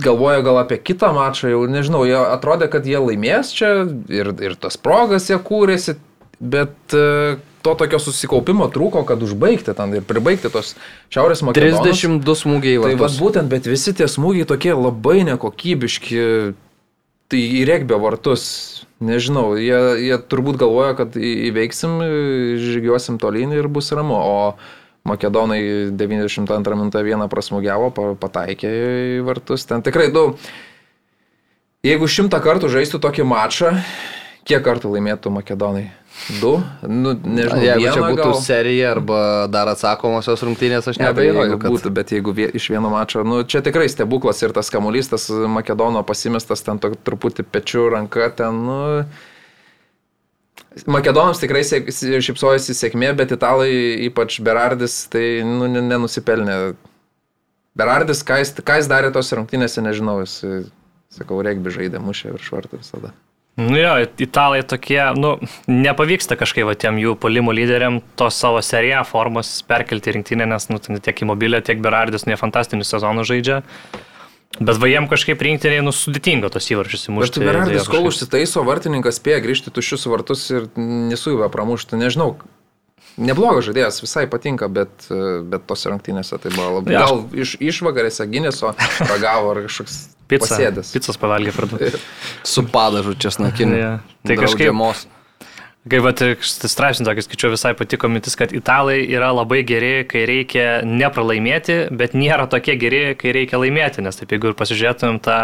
galvoja gal apie kitą mačą, jau nežinau, jie atrodė, kad jie laimės čia ir, ir tas progas jie kūrėsi, bet e, to tokio susikaupimo trūko, kad užbaigti ten ir pribaigti tos Šiaurės Makedonijos. 32 smūgiai į Tai vartus. būtent, bet visi tie smūgiai tokie labai nekokybiški. Tai į regbio vartus, nežinau, jie, jie turbūt galvoja, kad įveiksim, žygiuosim tolyn ir bus ramu. O Makedonai 92 minutę vieną prasmugiavo, pa- pataikė į vartus. Ten tikrai daug. Jeigu šimtą kartų žaistų tokį mačą, kiek kartų laimėtų Makedonai? Du? Nu, nežinau, Jeigu čia būtų gal. serija arba dar atsakomosios rungtynės, aš Ne, nebejoju, jeigu kad būtų, bet jeigu vie, iš vieno mačo, nu, čia tikrai stebuklas ir tas kamuolys, tas Makedono pasimestas ten to, truputį pečių ranka, ten, nu... Makedonams tikrai sėk- šypsojasi sėkmė, bet italai, ypač Berardis, tai nu, ne- nenusipelnė. Berardis, ką jis, ką jis darė tos rungtynėse, nežinau, jis, sakau, regbi žaidė, mušė virš vartų visada. Nu jo, italai tokie, nu, nepavyksta kažkaip va, tiem jų polimų lyderiam tos savo seriją formos perkelti į rinktinę, nes nu, tiek Imobilė, tiek Berardis, nu, jie fantastinius sezonus žaidžia. Bet va jiem kažkaip rinktiniai, nu, sudėtinga tos įvarčius Aš įmušti. tai Berardis, jie kol užsitaiso, vartininkas spėja grįžti tuščius vartus ir nesuiva pramušti, nežinau. Neblogas žaidėjas, visai patinka, bet, bet tos rungtynėse tai buvo labai... Ja, Gal iš išvakarėse Gineso ragavo ar kažkoks Pica, pasėdęs. Picas pavalgė daug. su padažu česnakiniu. Jo. Tai kažkaip- Draudžiamos. Kaip pat straipsnį tokį skaičiau, visai patiko mintis, kad italai yra labai geri, kai reikia nepralaimėti, bet nėra tokie geri, kai reikia laimėti. Nes taip, jeigu ir pasižiūrėtumėm tą,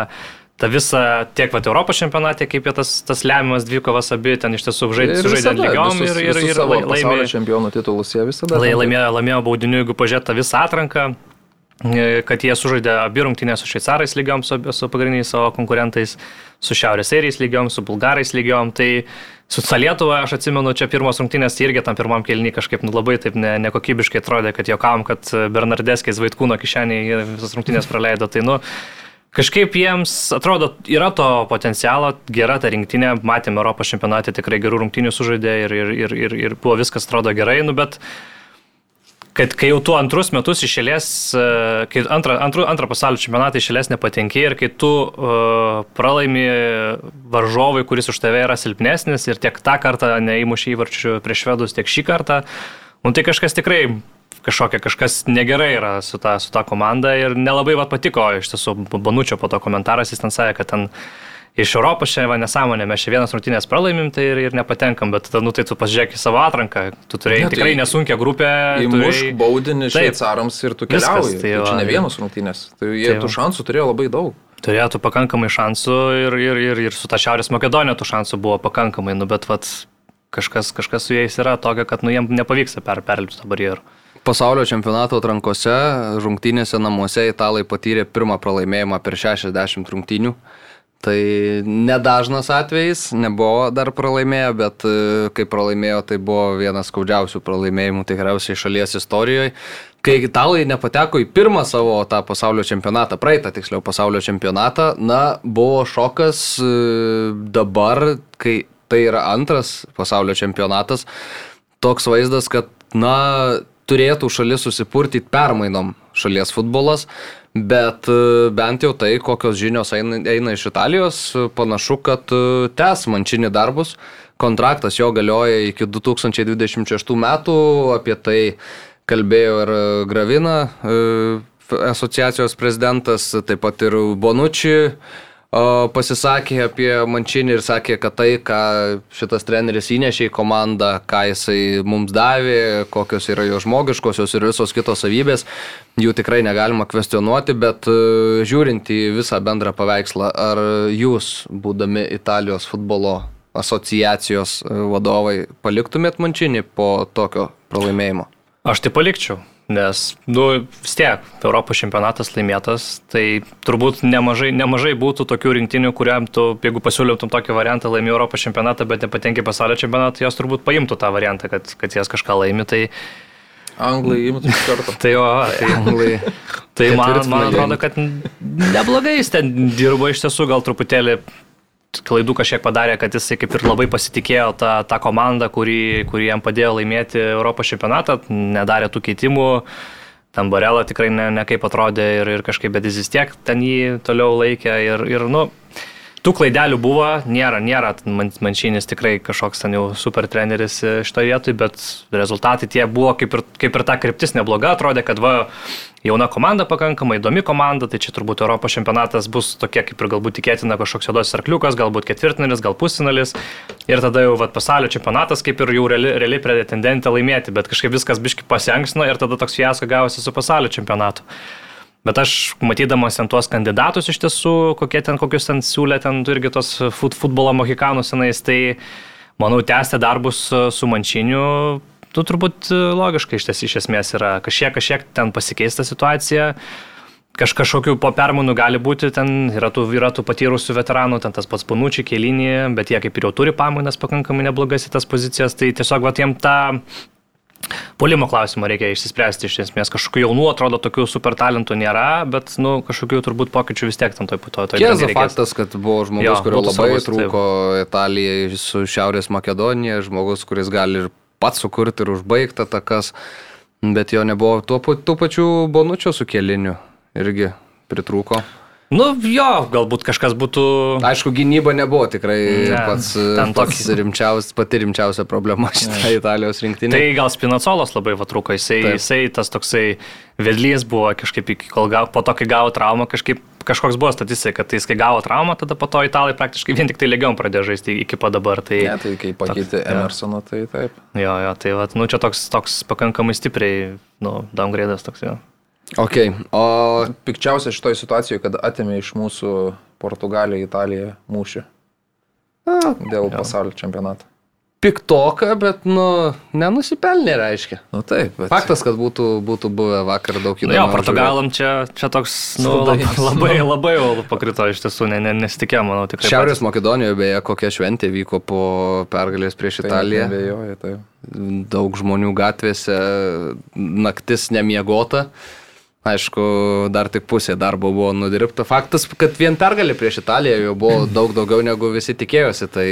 tą visą, tiek pat Europos čempionate, kaip jie tas, tas lemiamas dvikovas abi ten iš tiesų žaidė, lygiom ir, ir, ir laimėjo. čempionų titulus jie visada. Lai, ten- laimėjo, laimėjo baudinių, jeigu pažiūrėtų tą visą atranką, e, kad jie sužaidė abi rungtynės su šveicarais lygiom, su, su pagrindiniais savo konkurentais, su šiaurės airiais lygiom, su bulgarais lygiom. Tai su ta Lietuva, aš atsimenu, čia pirmos rungtynės tai irgi tam pirmam kelniui kažkaip nu, labai taip ne, nekokybiškai atrodė, kad jokavom, kad Bernardeskės vaikūno kišenėje visas rungtynės praleido. Tai, nu, Kažkaip jiems atrodo, yra to potencialo, gera ta rinktinė, matėme Europos čempionate tikrai gerų rungtynių sužaidė ir, ir, ir, ir, ir buvo viskas atrodo gerai, nu, bet kad kai jau tu antrus metus išėlės, kai antrą, antrą, antrą pasaulio čempionatą išėlės nepatenki ir kai tu uh, pralaimi varžovui, kuris už tave yra silpnesnis ir tiek tą kartą neįmušė įvarčių prieš švedus, tiek šį kartą, nu, tai kažkas tikrai kažkokia, kažkas negerai yra su ta, su ta komanda ir nelabai va patiko, iš tiesų, Bonučio po to komentaras, jis ten sakė, kad ten iš Europos čia va nesąmonė, mes čia vienas rungtynės pralaimim tai ir, ir nepatenkam, bet tada, nu tai tu pasižiūrėk į savo atranką, tu turėjai Ne, tai tikrai nesunkia grupė. Įmušk turėjai- baudinį šveicarams ir tu Viskas, keliauji. tai Tai čia va, ne vienos rungtynės. Tai jie Tai tų šansų turėjo labai daug. turėtų pakankamai šansų ir, ir, ir, ir su ta Šiaurės Makedonija tų šansų buvo pakankamai, nu, bet vat, kažkas, kažkas su jais yra tokio, kad nu, jiems nepavyksta per, perlipti tą barjerą. Pasaulio čempionato atrankose rungtynėse namuose italai patyrė pirmą pralaimėjimą per 60 rungtynių. Tai nedažnas atvejis, nebuvo dar pralaimėję, bet e, kai pralaimėjo, tai buvo vienas skaudžiausių pralaimėjimų tikriausiai šalies istorijoje. Kai italai nepateko į pirmą savo tą pasaulio čempionatą, praeitą tiksliau pasaulio čempionatą, na, buvo šokas e, dabar, kai tai yra antras pasaulio čempionatas, toks vaizdas, kad, na, turėtų šalis susipurtyti permainom šalies futbolas, bet e, bent jau tai, kokios žinios eina, eina iš Italijos, e, panašu, kad e, tęs mančinį darbus. Kontraktas jo galioja iki 2026 metų, apie tai kalbėjo ir Gravina, asociacijos prezidentas, taip pat ir Bonucci pasisakė apie Mančinį ir sakė, kad tai, ką šitas treneris įnešė į komandą, ką jisai mums davė, kokios yra jo žmogiškosios ir visos kitos savybės, jų tikrai negalima kvestionuoti, bet e, žiūrint į visą bendrą paveikslą, ar jūs, būdami Italijos futbolo asociacijos e, vadovai, paliktumėt Mančinį po tokio pralaimėjimo? Aš tai palikčiau, nes, nu, vis tiek, Europos čempionatas laimėtas, tai turbūt nemažai, nemažai būtų tokių rinktinių, kuriam tu, jeigu pasiūlytum tokį variantą, laimė Europos čempionatą, bet nepatenki pasaulio čempionatą, jos turbūt paimtų tą variantą, kad, kad jas kažką laimi. Tai, Anglai imtų iš karto. tai, jo, tai, Anglai. tai man, man atrodo, kad neblogai jis ten dirbo iš tiesų, gal truputėlį klaidų kažkiek padarė, kad jisai kaip ir labai pasitikėjo tą, tą komandą, kuri, kuri jam padėjo laimėti Europos čempionatą, nedarė tų keitimų. ten Barela tikrai ne, ne kaip atrodė ir, ir kažkaip, bet jis vis tiek ten jį toliau laikė ir, ir nu, tų klaidelių buvo, nėra, nėra man, manšinis tikrai kažkoks ten jau super treneris e, šitoje vietoje, bet rezultatai tie buvo kaip ir, kaip ir ta kryptis nebloga, atrodė, kad va, jauna komanda pakankamai įdomi komanda, tai čia turbūt Europos čempionatas bus tokie kaip ir galbūt tikėtina kažkoks juodos arkliukas, galbūt ketvirtinalis, gal pusinalis ir tada jau va, pasaulio čempionatas kaip ir jau realiai reali pretendentė laimėti, bet kažkaip viskas biški pasianksino ir tada toks fiasko gavosi su pasaulio čempionatu. Bet aš matydamas ten tuos kandidatus iš tiesų, kokie ten kokius ten siūlė, ten irgi tos fut, futbolo mohikanų senais, tai manau, tęsti darbus su mančiniu, tu turbūt logiškai iš ties iš esmės yra kažkiek, kažkiek ten pasikeista situacija. Kaž, kažkokių po permainų gali būti, ten yra tų, yra tų patyrusių veteranų, ten tas pats panučiai, kėlinį, bet jie kaip ir jau turi pamainas pakankamai neblogas į tas pozicijas, tai tiesiog va, jiem tą Polimo klausimą reikia išsispręsti iš esmės. Kažkokių jaunų atrodo tokių super talentų nėra, bet nu, kažkokių turbūt pokyčių vis tiek tam toj puto. Kiesa faktas, kad buvo žmogus, jo, kurio labai savus, trūko taip. Italijai su Šiaurės Makedonija, žmogus, kuris gali ir pats sukurti ir užbaigti takas, bet jo nebuvo tuo, tų pačių bonučio sukėlinių irgi pritrūko. Nu jo, galbūt kažkas būtų. Aišku, gynyba nebuvo tikrai ne, pats, pats rimčiaus, pati rimčiausia problema šitą Italijos rinktinę. Tai gal Spinacolas labai vatruko, jisai, Taip. jisai tas toksai vedlys buvo kažkaip, kol gavo, po to, kai gavo traumą, kažkaip kažkoks buvo statistika, kad jis kai gavo traumą, tada po to italai praktiškai vien tik tai lygiom pradėjo žaisti iki pat dabar. Tai, ne, tai kai pakeitė Emersoną, tai taip. Jo, jo, tai va, nu čia toks, toks pakankamai stipriai, nu, downgrade'as toks jo. Ok, o pikčiausia šitoje situacijoje, kad atėmė iš mūsų Portugaliją, Italiją mūšį. A, dėl pasaulio čempionato. Piktoka, bet, nu, nenusipelnė, reiškia. Nu taip, bet... Faktas, kad būtų, būtų buvę vakar daug įdomiau. Nu, jo, Portugalam čia, čia toks, nu, labai, labai, labai pakrito iš tiesų, ne, ne, nesitikėjau, manau, tikrai. Šiaurės patys. Makedonijoje, beje, kokia šventė vyko po pergalės prieš tai Italiją. Nebejoju, tai. Daug žmonių gatvėse, naktis nemiegota. Aišku, dar tik pusė darbo buvo nudirbta. Faktas, kad vien pergalė prieš Italiją jau buvo daug daugiau negu visi tikėjosi. Tai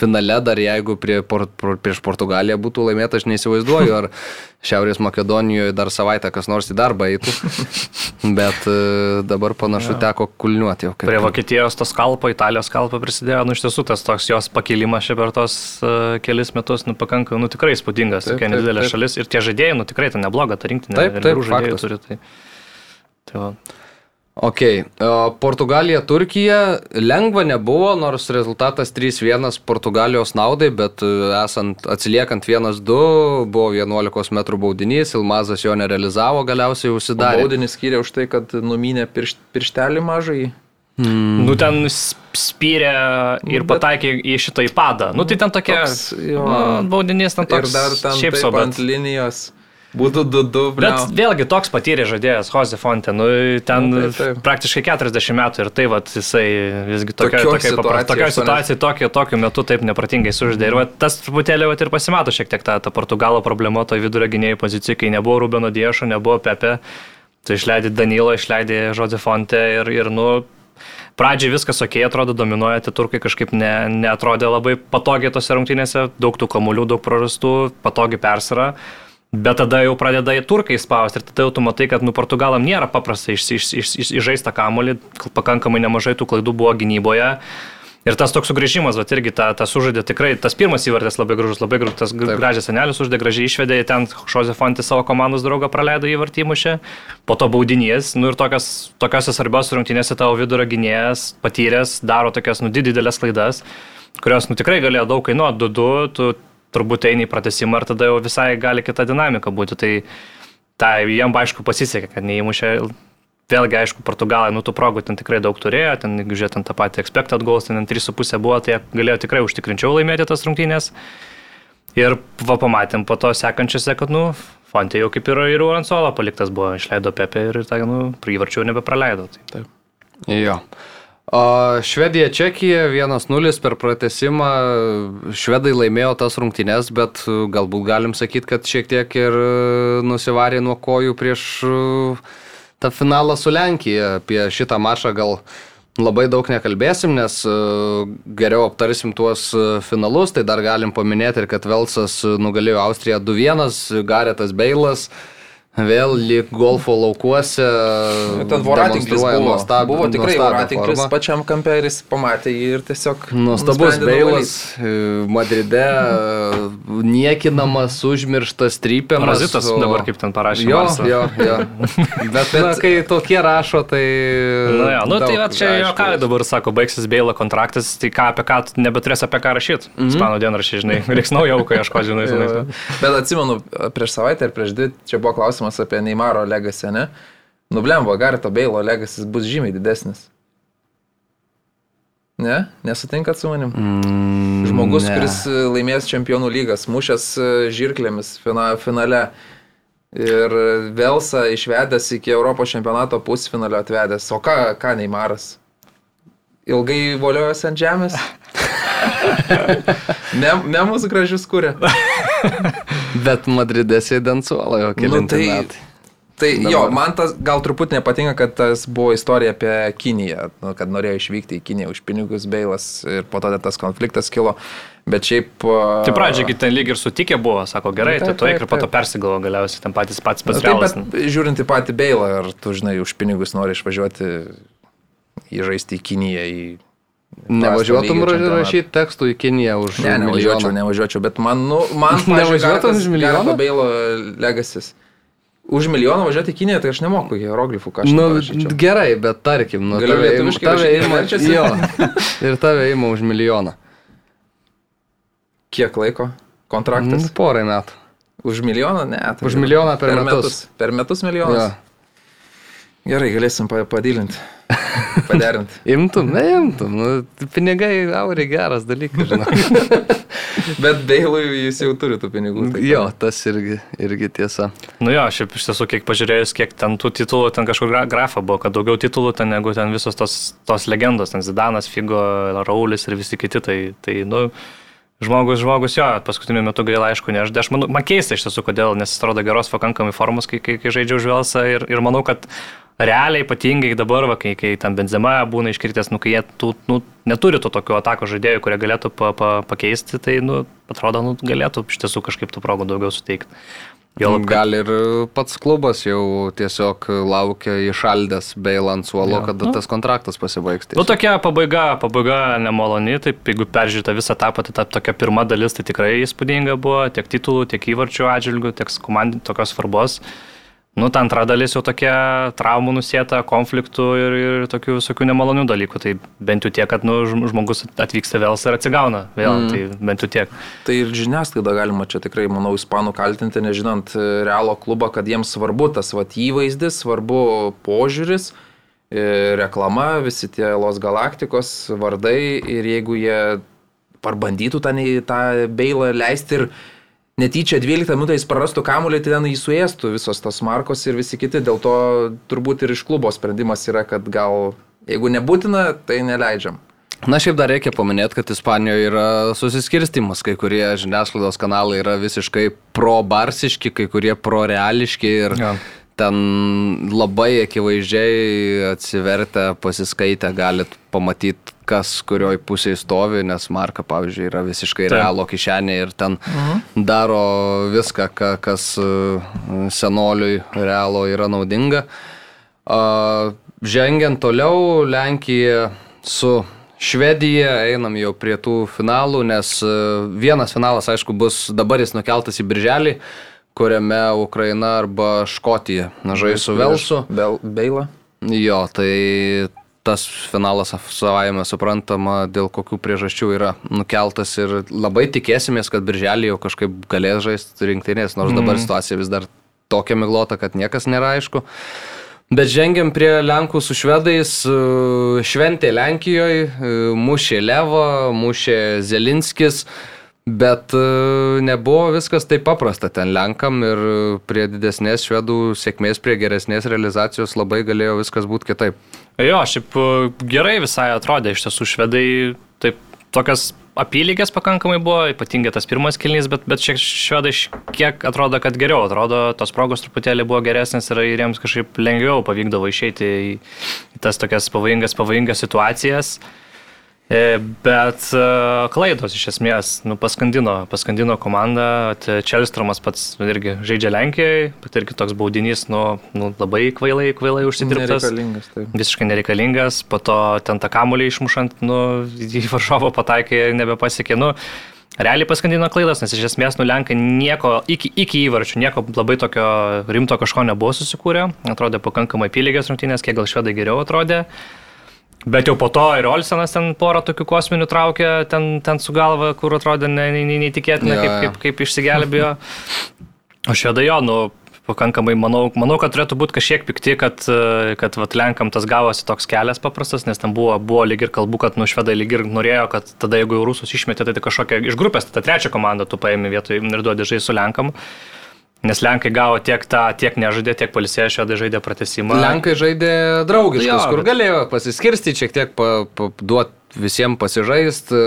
finale dar jeigu prie, por, prieš Portugaliją būtų laimėta, aš neįsivaizduoju, ar Šiaurės Makedonijoje dar savaitę kas nors į darbą eitų. Bet e, dabar panašu ja. teko kulniuoti jau. Kaip. Prie Vokietijos tas kalpo, Italijos kalpo prisidėjo, nu iš tiesų tas toks jos pakilimas čia per tos uh, kelis metus, nu pakankamai, nu tikrai įspūdingas, tokia nedidelė šalis ir tie žaidėjai, nu tikrai tai nebloga, ta rinktinė. Taip, taip, žaidėjai turi. Tai, tai va. Ok, Portugalija, Turkija lengva nebuvo, nors rezultatas 3-1 Portugalijos naudai, bet e, esant atsiliekant 1-2 buvo 11 m baudinys, Ilmazas jo nerealizavo, galiausiai užsidarė. O baudinys skyrė už tai, kad numynė pirš, pirštelį mažai. Hmm. Nu ten spyrė ir bet... pataikė į šitą įpadą. Nu tai ten tokia toks, jo, nu, baudinys ten toks. Ir dar ten šiaip savo ant linijos. Būtų 2-2. Bet vėlgi toks patyrė žaidėjas Jose Fonte, nu, ten nu, taip, taip. praktiškai 40 metų ir tai vat, jisai visgi tokio situacijoje tokio situacijoj, tokio, tokiu metu taip nepratingai suždė. Ir vat, tas truputėlį vat, ir pasimato šiek tiek ta, ta Portugalo problema toje vidurio gynėjų pozicijoje, kai nebuvo Rubeno Diešo, nebuvo Pepe, tai išleidė Danilo, išleidė Jose Fonte ir, ir nu, pradžiai viskas ok, atrodo, dominuoja, tie turkai kažkaip ne, neatrodė labai patogiai tose rungtynėse, daug tų kamuolių, daug prarastų, patogiai persira. Bet tada jau pradeda į turkai spausti ir tada jau tu matai, kad nu, Portugalam nėra paprasta išžaisti kamuolį, pakankamai nemažai tų klaidų buvo gynyboje. Ir tas toks sugrįžimas, bet irgi ta, tas užžaidė tikrai, tas pirmas įvartis labai gražus, labai gražus, tas Taip. gražias senelis užžaidė, gražiai išvedė, ten. Šozė Fonti savo komandos draugą praleido į vartymušę, po to baudinys, nu ir tokias, tokiose svarbiose rungtynėse tavo vidurio gynėjas patyręs, daro tokias, nu, didelės klaidas, kurios, nu, tikrai galėjo daug kainuoti, 2-2, tu turbūt eini į pratesimą ir tada jau visai gali kita dinamika būti. Tai, tai jiem aišku pasisekė, kad neįmušė. Vėlgi, aišku, Portugalai, nu, tų progų ten tikrai daug turėjo, ten, jeigu žiūrėtum tą patį expected goals, ten 3,5 buvo, tai galėjo tikrai užtikrinčiau laimėti tas rungtynės. Ir va, pamatėm po to sekančiose, kad, nu, Fonte jau kaip ir ir Uransola paliktas buvo, išleido Pepe ir, tai, nu, įvarčių nebepraleido. Tai. Taip. Jo. Švedija, Čekija 1-0 per pratesimą. Švedai laimėjo tas rungtynes, bet galbūt galim sakyti, kad šiek tiek ir nusivarė nuo kojų prieš tą finalą su Lenkija. Apie šitą mačą gal labai daug nekalbėsim, nes geriau aptarsim tuos finalus. Tai dar galim paminėti ir kad Velsas nugalėjo Austriją 2-1, Garetas Beilas Vėl lyg golfo laukuose. Ten voratinklis buvo. nuostab- buvo tikrai voratinklis formą. pačiam kampe ir jis pamatė jį ir tiesiog... Nuostabus Beilas e, Madride, e, niekinamas, užmirštas, trypiamas. Parazitas dabar kaip ten parašė Jo, Marsą. jo, jo. Bet, bet kai tokie rašo, tai... Nu, ja, nu, tai va, čia jo ką dabar sako, baigsis Beilo kontraktas, tai ką apie ką, tu nebeturės apie ką rašyti. Mm -hmm. Ispanų dienraščiai, žinai, reiks naujo auką ieškoti, žinai. Žinai. Bet atsimenu, prieš savaitę ar prieš dvi, čia buvo klausimas apie Neymaro legasį, ne? Nublembo, Garito Beilo legasis bus žymiai didesnis. Ne? Nesutinkat su manim? Mm, Žmogus, ne. kuris e, laimės čempionų lygas, mušęs e, žirklėmis fina, finale ir e, Velsą išvedęs iki Europos čempionato pusfinalio atvedęs. O ką, ką Neymaras? Ilgai voliojosi ant žemės? Mem, memus gražius kūrė. Bet Madride sėdant suolo jau keli Nu, tai- metai. Tai Dabar. jo, man tas gal truputį nepatinka, kad tas buvo istorija apie Kiniją, nu, kad norėjo išvykti į Kiniją už pinigus Beilas ir po to tas konfliktas kilo. Bet šiaip... Tai pradžioje kai ten lyg ir sutikė buvo, sako gerai, Nu, tai tu eik ir po to persigalo galiausiai, ten patys pats na, pats Taip, bet žiūrint į patį Beilą, ar tu žinai, už pinigus nori išvažiuoti įžaisti į Kiniją, į... Nevažiuotum rašyti tekstų į Kiniją už Ne, nevažiuočiau, milijoną. nevažiuočiau, bet man, nu, man Nevažiuotum už milijoną? Beilo legasis. Už milijoną važiuoti į Kiniją, tai aš nemoku hieroglifų, ką aš Nu, gerai, bet tarkim, nu, Galiu tave, im- lietuviškai tave ima, jo, ir tave ima už milijoną. Kiek laiko? Kontraktas? Nu, Porai metų. Už milijoną? Ne. tai Už milijoną per metus. Per metus Jo. milijonas. Gerai, galėsim pa- padilinti. Paderinti. Imtum, neimtum, nu, pinigai auriai geras dalykas, žinai. Bet Beilui jis jau turi tų pinigų. tai- jo, tas irgi, irgi tiesa. Nu jo, šiaip iš tiesų, kiek pažiūrėjus, kiek ten tų titulų, ten kažkur gra- grafa buvo, kad daugiau titulų ten negu ten visos tos, tos legendos, ten Zidanas, Figo, Raulis ir visi kiti, tai, tai nu, žmogus, žmogus jo, paskutiniu metu gaila, aišku, ne, aš, aš manau, man keista iš tiesų, kodėl, nes atrodo geros pakankamai formos, kai, kai, kai žaidžiau žvelsą ir, ir manau, kad realiai ypatingai dabar, va, kai, kai ten benzema būna iškritęs, nu, kai jie tų, nu, neturi to tokio atako žaidėjų, kurie galėtų pa, pa, pakeisti, tai, nu, atrodo, nu, galėtų iš tiesų kažkaip tų progų daugiau suteikti. Juolab, kad- Gal ir pats klubas jau tiesiog laukia išaldęs Beilą ant suolo, Jo. kada tas kontraktas pasibaigs. Nu, tiesiog. tokia pabaiga, pabaiga nemaloni, taip, jeigu peržiūrėta visą etapą, tai ta tokia pirma dalis tai tikrai įspūdinga buvo, tiek titulų, tiek įvarčių atžvilgių, tiek komandų tokios svarbos. Nu, ta antra dalis jau tokia traumų nusėta, konfliktų ir, ir tokių visokių nemalonių dalykų. Tai bent jau tiek, kad nu, žm- žmogus atvyksta vėl ir atsigauna vėl, mm. tai bent jau tiek. Tai ir žiniasklaida galima čia tikrai, manau, ispanų kaltinti, nežinant e, realo klubą, kad jiems svarbu tas vat, įvaizdis, svarbu požiūris, e, reklama, visi tie Los Galaktikos vardai ir jeigu jie parbandytų tą, tą beilą leisti ir netyčia 12 minutę jis prarastų kamuolį, tai ten jį suėstų visos tos markos ir visi kiti. Dėl to turbūt ir iš klubo sprendimas yra, kad gal jeigu nebūtina, tai neleidžiam. Na šiaip dar reikia paminėti, kad Ispanijoje yra susiskirstimas, kai kurie žiniasklaidos kanalai yra visiškai pro-barsiški, kai kurie pro-reališki ir Jo. ten labai akivaizdžiai atsivertę, pasiskaitę galit pamatyti, kas kurioj pusėje stovi, nes Marka, pavyzdžiui, yra visiškai Taip. realo kišenė ir ten daro viską, ka, kas e, senoliui realo yra naudinga. A, Žengiant toliau, Lenkija su Švedija einam jau prie tų finalų, nes e, vienas finalas, aišku, bus dabar jis nukeltas į Birželį, kuriame Ukraina arba Škotija na, žais su Velsu. Bel, Beila. Jo, tai tas finalas savaime suprantama, dėl kokių priežasčių yra nukeltas ir labai tikėsimės, kad Birželį jau kažkaip galės žaisti rinktinės, nors dabar situacija vis dar tokia miglota, kad niekas nėra aišku. Bet žengiam prie Lenkų su švedais, šventė Lenkijoje, mušė Levo, mušė Zelinskis, bet e, nebuvo viskas taip paprasta ten Lenkam ir prie didesnės švedų sėkmės, prie geresnės realizacijos labai galėjo viskas būti kitaip. Jo, šiaip e, gerai visai atrodė, iš tiesų švedai taip tokias apylygės pakankamai buvo, ypatingai tas pirmas kilnys, bet, bet šiek švedai kiek atrodo, kad geriau, atrodo, tos progos truputėlį buvo geresnės ir, jiems kažkaip lengviau pavykdavo išeiti į, tas tokias pavojingas, pavojingas situacijas. E, Bet e, klaidos iš esmės nu, paskandino, paskandino komandą. Čelstromas pats irgi žaidžia Lenkijoje, bet irgi toks baudinys nu, nu, labai kvailai, kvailai užsidirbtas. Nereikalingas, taip. Visiškai nereikalingas, po to ten tą kamulį išmušant, nu, į varžovo pataikė ir nebepasiekė. Nu, Realiai paskandino klaidas, nes iš esmės nulenkai nieko iki, iki įvarčių, nieko labai tokio rimto kažko nebuvo susikūrę. Atrodė pakankamai apylygės rungtynės, kiek gal švedai geriau atrodė. Bet jau po to ir Olsenas ten porą tokių kosminių traukė, ten, ten su galva, kur atrodė ne- ne- ne- neįtikėtina, Jo, kaip, kaip, kaip išsigelbėjo. O švedai jo, nu, pakankamai, manau, manau, kad turėtų būti kažkiek pikti, kad, kad vat, Lenkam tas gavosi toks kelias paprastas, nes ten buvo, buvo lyg ir kalbų, kad nu švedai lyg ir norėjo, kad tada jeigu rusus išmetė, tai tik kažkokią iš grupės, tai tą trečią komandą tu paėmė vietoj ir duodi žaisti su Lenkam. Nes Lenkai gavo tiek tą, tiek nežaidė, tiek palisėjo, švedai žaidė pratesimą. Lenkai žaidė draugiškus, Jo, kur bet- galėjo pasiskirstyti, šiek tiek pa, pa, duoti visiems pasižaisti,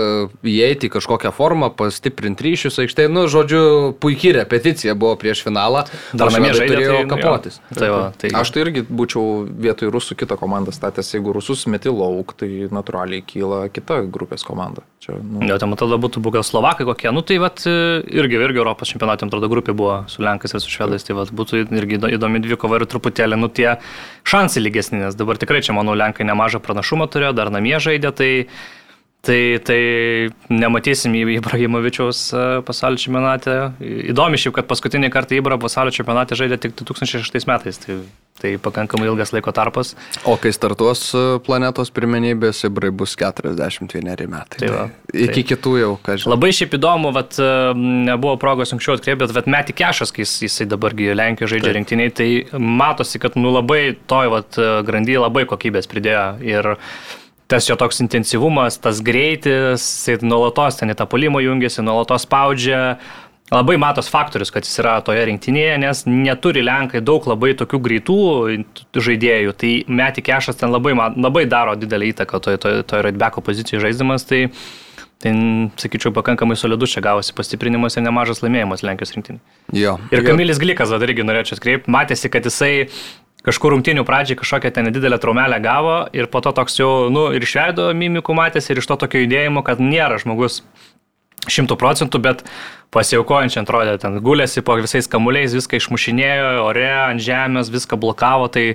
įeiti į kažkokią formą, pastiprinti ryšius aikštėje. Nu, žodžiu, puikiai repeticija buvo prieš finalą. Dar namie švedai žaidė, turėjo tai, jo. kapotis. Tai va, tai Aš tai irgi būčiau vietoj rusų kitą komandą statęs. Jeigu rusus meti lauk, tai natūraliai kyla kita grupės komanda. Čia, nu, Jo, ten tada būtų buvę Slovakai kokie. Nu tai vat, irgi, irgi Europos čempionatė antrodo grupė buvo su Lenkais ir su Švedais. Tai vat, būtų irgi įdo- įdomi dvikova ir truputėlį, nu tie šansai lygesni, nes dabar tikrai čia, manau, Lenkai nemažą pranašumą turėjo, dar namie žaidė. Tai, Tai, tai nematysim į Ibrahimovičiaus e, pasaulio čempionate. Įdomi šiaip, kad paskutinį kartą Ibra pasaulio čempionate žaidė tik 2006 metais. Tai, tai pakankamai ilgas laiko tarpas. O kai startuos e, planetos pirmenybės, Ibrai bus 41 metai. Tai va, Iki kitų jau, ką žinau. Labai šiaip įdomu, vat, e, nebuvo progos anksčiau atkreipti, bet, bet Meti Kešas, kai jis, jisai dabargi Lenkijoje žaidžia rinktiniai, tai matosi, kad nu, labai toj vat, grandyje labai kokybės pridėjo. Ir tas jo toks intensyvumas, tas greitis, jisai nuolatos ten į tą polimą jungiasi, nuolatos spaudžia. Labai matos faktorius, kad jis yra toje rinktinėje, nes neturi Lenkai daug labai tokių greitų žaidėjų. Tai Meti Kešas ten labai, labai daro didelį įtaką toje to, to, Raidbeko pozicijoje žaisdamas. Tai, tai, sakyčiau, pakankamai solidus čia gavosi pastiprinimas ir nemažas laimėjimas Lenkijos rinktinė. Jo. Ir Jo. Kamilis Glikas, dar irgi norėčiau atkreipti, matėsi, kad jisai kažkur rungtinių pradžiai kažkokią ten nedidelę traumelę gavo ir po to toks jau, nu, ir išveido mimikų matėsi ir iš to tokio judėjimo, kad nėra žmogus šimtų procentų, bet pasiaukojančiai atrodė, ten gulėsi po visais kamuoliais, viską išmušinėjo, ore, ant žemės, viską blokavo, tai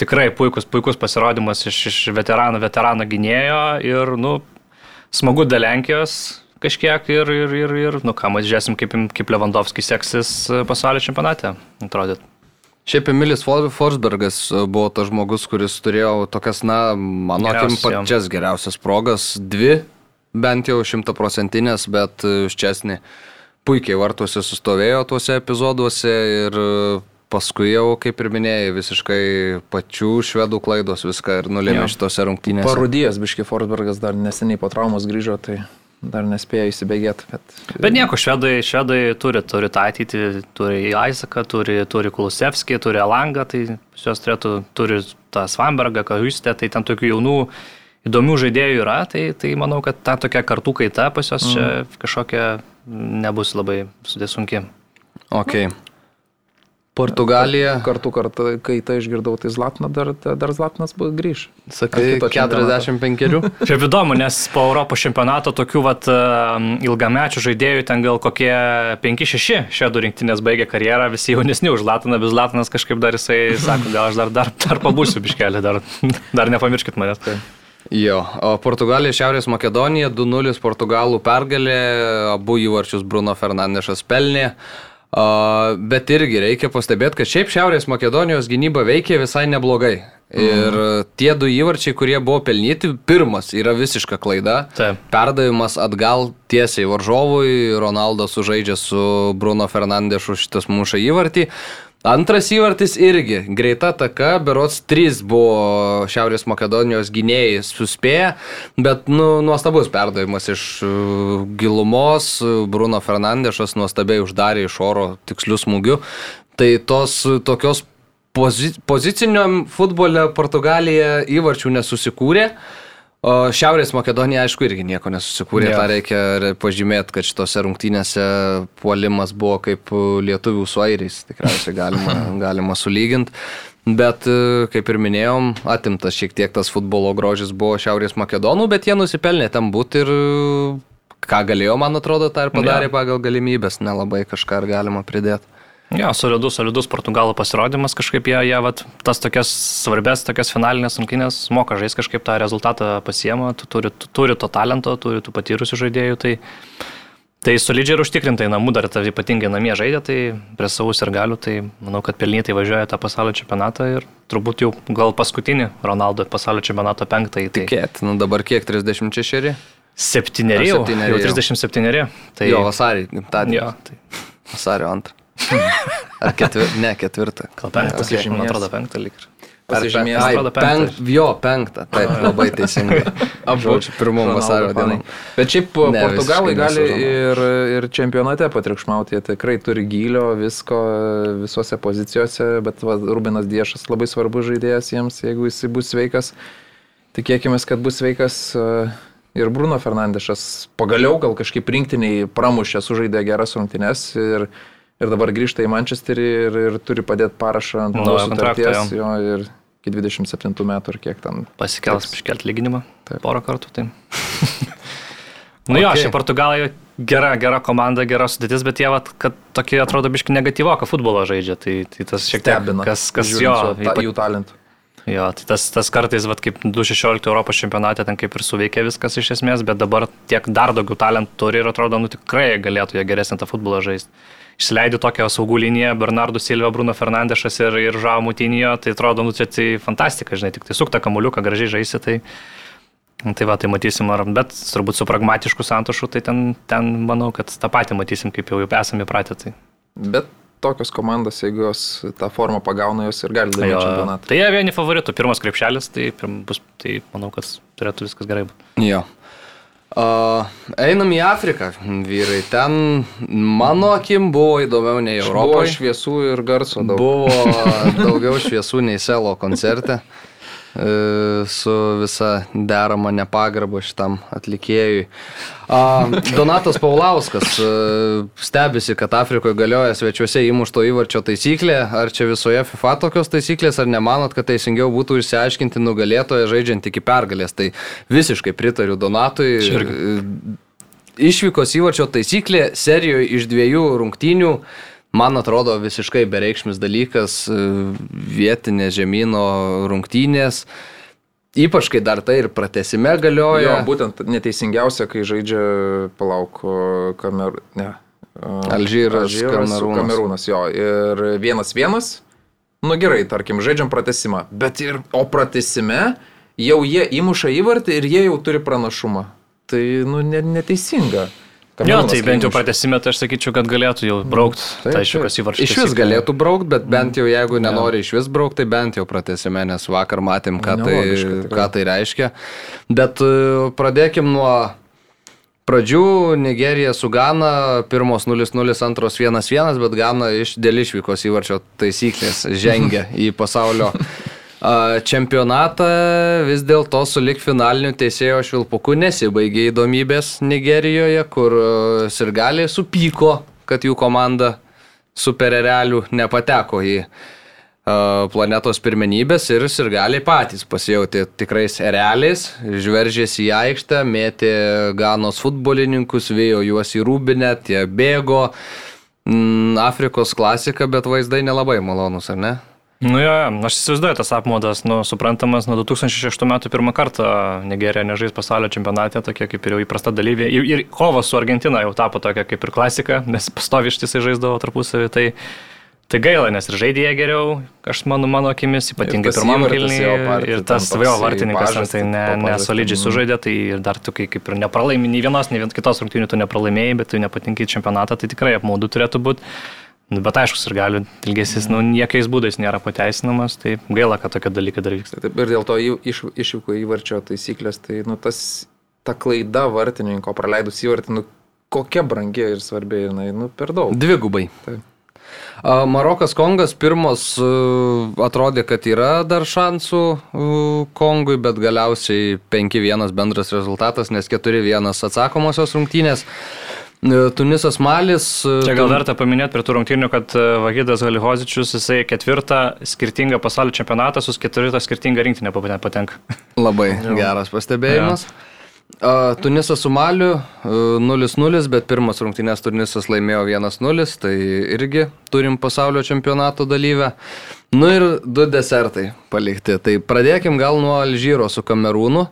tikrai puikus, puikus pasirodymas iš, iš veterano, veterano gynėjo ir, nu, smagu dėl Lenkijos kažkiek ir, ir, ir, ir nu ką, žiūrėsim, kaip, kaip Lewandowski seksis pasaulio čempionate, atrodyt. Šiaip Emilis For- Forsbergas e, buvo tas žmogus, kuris turėjo tokias, na, mano akim, pačias geriausias progas. Dvi, bent jau šimtaprocentinės, bet e, Ščesni puikiai vartuose sustovėjo tuose epizoduose ir e, paskui jau, kaip ir minėjai, visiškai pačių švedų klaidos viską ir nulėmė šitose rungtynėse. Parudijas, biški Forsbergas dar neseniai po traumos grįžo, tai dar nespėjo įsibėgėti. Bet, Bet nieko, švedai, švedai turi, turi tą ateitį, turi Aisaką, turi, turi Kulusevskį, turi Alangą, tai juos turėtų, turi tą Svambergą, Kahustę, tai ten tokių jaunų įdomių žaidėjų yra, tai, tai manau, kad ta tokia kartų kaita pas juos čia kažkokia nebus labai sudėsunki. Ok. Portugalija. Kartu kartu, kai tai išgirdau, tai Zlatna dar, dar Zlatnas grįž. Sakai, Kito čempionato. 45. Šiaip įdomu, nes po Europos čempionato tokių vat, ilgamečių žaidėjų ten gal kokie 5-6 šedų rinktinės baigė karjerą, visi jaunesni už Latiną, bet Latinas kažkaip dar jisai sako, gal aš dar, dar, dar pabūsiu biškelį, dar, dar nepamirškit manęs. Tai. Jo, o Portugalija, Šiaurės Makedonija, 2-0 Portugalų pergalė, abu įvarčius Bruno Fernandešas pelnė. A, bet irgi reikia pastebėti, kad šiaip Šiaurės Makedonijos gynyba veikia visai neblogai. Ir tie du įvarčiai, kurie buvo pelnyti, pirmas yra visiška klaida. Taip. Perdavimas atgal tiesiai varžovui, Ronaldas sužaidžia su Bruno Fernandešu šitas muša įvartį. Antras įvartis irgi greita taka, berots 3 buvo Šiaurės Makedonijos gynėjai suspėję, bet nu, nuostabus perdavimas iš uh, gilumos, Bruno Fernandešas nuostabiai uždarė iš oro tikslių smūgių. Tai tos uh, tokios pozi poziciniam futbole Portugalija įvarčių nesusikūrė. O Šiaurės Makedonija, aišku, irgi nieko nesusikūrė. Yeah. tą reikia pažymėti, kad šitose rungtynėse puolimas buvo kaip lietuvių su airiais. Tikriausiai galima, galima sulyginti. Bet, e, kaip ir minėjom, atimtas šiek tiek tas futbolo grožis buvo Šiaurės Makedonų, bet jie nusipelnė tam būti ir e, ką galėjo, man atrodo, tą ir padarė Jo. pagal galimybės. Nelabai kažką galima pridėti. Jo, solidus, solidus portugalų pasirodymas, kažkaip jie, jie vat, tas tokias svarbės, tokias finalinės rungtynės moka žaisti, kažkaip tą rezultatą pasiema, tu turi, tu, turi to talento, turi tų patyrusių žaidėjų, tai, tai solidžiai ir užtikrintai namų dar tai ypatingai namie žaidė, tai prie savus ir galių, tai manau, kad pelnytai važiuoja tą pasaulio čempionatą ir turbūt jau gal paskutinį Ronaldo pasaulio čempionato penktąjį. Tai Tikėt, nu dabar kiek 36? septyneri, jau, jau jau. 37. Tai, Tai jo, vasarį, gimtadienį. jo, tai Vasario antrą. Ar ketvirtą? Ne, ketvirtą. gal penktą, Pasižymėjęs. man atrodo penktą lyg ir. Pasižymėjęs. Ai, atrodo penktą. penkt, jo, penktą. Taip, labai teisingai. Pirmom Ronaldo vasario dienom. Bet šiaip Ne, Portugalai gali ir, ir čempionate patriukšmauti, jie tikrai turi gylio, visko visose pozicijose, bet va, Rubinas Diešas labai svarbus žaidėjas jiems, jeigu jis bus sveikas. Tikėkime, kad bus sveikas e, ir Bruno Fernandešas. Pagaliau gal kažkaip rinktiniai pramušė, sužaidė geras rungtynes ir, ir dabar grįžta į Manchesterį ir, ir turi padėti parašą ant Naujo sutarties. Jo, ir iki 27 metų ir kiek ten. Pasikels iškelti lyginimą porą kartų. Tai. nu okay. jo, šiaip Portugalai gera, gera komanda, gera sudėtis, bet jie, vat, kad tokie atrodo biški negatyvoką futbolo žaidžia, tai, tai tas šiek tiek Stebina. Kas, kas žiūrint jo, ta, ypat- jų talentų. Jo, tai tas, tas kartais, vat, kaip 2016 Europos čempionate, ten kaip ir suveikė viskas iš esmės, bet dabar tiek dar daugiau talentų turi ir atrodo, nu tikrai galėtų jie geresnį tą futbolą žaisti. Išleidė tokią saugų liniją Bernardo Silva, Bruno Fernandešas ir, ir Žao Mutinio, tai atrodo, nu čia tai fantastika, žinai, tik tai suktą kamuliuką gražiai žaisi, tai, tai va, tai matysim, ar, bet turbūt su pragmatišku santušu, tai ten, ten manau, kad tą patį matysim, kaip jau, jau esame įpratę. Tai, Bet tokios komandos, jeigu jos tą formą pagauna, jos ir gali laimėti čempionatą. tai jie vieni favoritų, pirmas krepšelis, tai, bus, tai manau, kad turėtų viskas gerai būti. Jo. Uh, einam į Afriką, vyrai. Ten mano akim buvo įdomiau nei Buvo Europoje. šviesų ir garso daug. Buvo daugiau šviesų nei Selo koncerte. E, Su visa derama nepagarba šitam atlikėjui. Donatas Paulauskas e, stebisi, kad Afrikoje galioja svečiuose įmušto įvarčio taisyklė. Ar čia visoje FIFA tokios taisyklės, ar nemanot, kad teisingiau būtų išsiaiškinti nugalėtoją žaidžiant iki pergalės? Tai visiškai pritariu Donatui. Čia irgi. Išvykos įvarčio taisyklė serijoje iš dviejų rungtynių, man atrodo, visiškai bereikšmis dalykas, e, vietinės žemynų rungtynės. Ypač kai dar tai ir pratesime Jo, galioja. būtent neteisingiausia, kai žaidžia palauk kamer... Ne. Alžyras, su Kamerūnas. Kamerūnas, jo. Ir vienas vienas. Nu gerai, tarkim, žaidžiam pratesimą. Bet ir, o pratesime jau jie įmuša įvartį ir jie jau turi pranašumą. Tai, nu, ne, neteisinga. Jo, tai bent jau pratesime, tai aš sakyčiau, kad galėtų jau braukti Taip, tą iššūkos taip. įvarčių. Iš vis galėtų braukti, bet bent jau jeigu nenori iš vis braukti, tai bent jau pratesime, nes vakar matėm, ką tai, ką tai reiškia. Bet e, pradėkim nuo pradžių. Nigerija su Gana, pirmos 0-0, antros 1-1, bet Gana iš dėl išvykos įvarčio taisyklės žengia į pasaulio čempionatą. Vis dėlto su lik finaliniu teisėjo švilpuku nesibaigė įdomybės Nigerijoje, kur sirgaliai supyko, kad jų komanda supererelių nepateko į planetos pirmenybės ir sirgaliai patys pasijauti tikrais ereliais, žveržėsi į aikštę, mėtė ganos futbolininkus, vėjo juos į rūbinę, tie bėgo. Mm, Afrikos klasika, bet vaizdai nelabai malonus, ar ne? Nu jo, aš įsivaizduoju tas apmodas, nu, suprantamas, nuo 2006 metų pirmą kartą Nigerija nežais pasaulio čempionate, tokia kaip ir jau įprasta dalyvė. Ir, ir kova su Argentina jau tapo tokia kaip ir klasika, nes pastovi ištisai žaisdavo tarpusavį. Tai, tai gaila, nes ir žaidė jie geriau, aš mano, mano akimis, ypatingai pirmam kilniui. Ir tas jo vartininkas, pažastį tai ne, nesolidžiai sužaidė, tai ir dar tu kai kaip ir nepralaimi nei vienos, nei vien kitos rungtynių tu nepralaimėjai, bet tu nepatinkai čempionatą, tai tikrai apmaudu turėtų būti. Nu, Bet aišku, ir gali ilgesis, nu, niekiais būdais nėra pateisinamas, tai gaila, kad tokie dalykai dar vyksta. Taip, ir dėl to iš, išvyko įvarčio taisyklės, tai nu, tas, ta klaida vartininko praleidus įvartį, nu, kokia brangi ir svarbi, jinai, nu, per daug. Dvigubai. Taip. A, Marokas Kongas pirmas e, atrodė, kad yra dar šansų e, Kongui, bet galiausiai 5-1 bendras rezultatas, nes 4-1 atsakomosios rungtynės. E, Tunisas Malis. e, Čia gal verta paminėti prie tų rungtynių, kad e, Vahidas Halihozičius, jisai ketvirtą skirtingą pasaulio čempionatą su ketvirtą skirtingą rinktinę paten- patenka. Labai geras pastebėjimas. A, Tunisas su Maliu e, 0-0, bet pirmas rungtynės Tunisas laimėjo 1-0, tai irgi turim pasaulio čempionato dalyvę. Nu ir du desertai palikti. Tai pradėkim gal nuo Alžyro su Kamerūnu.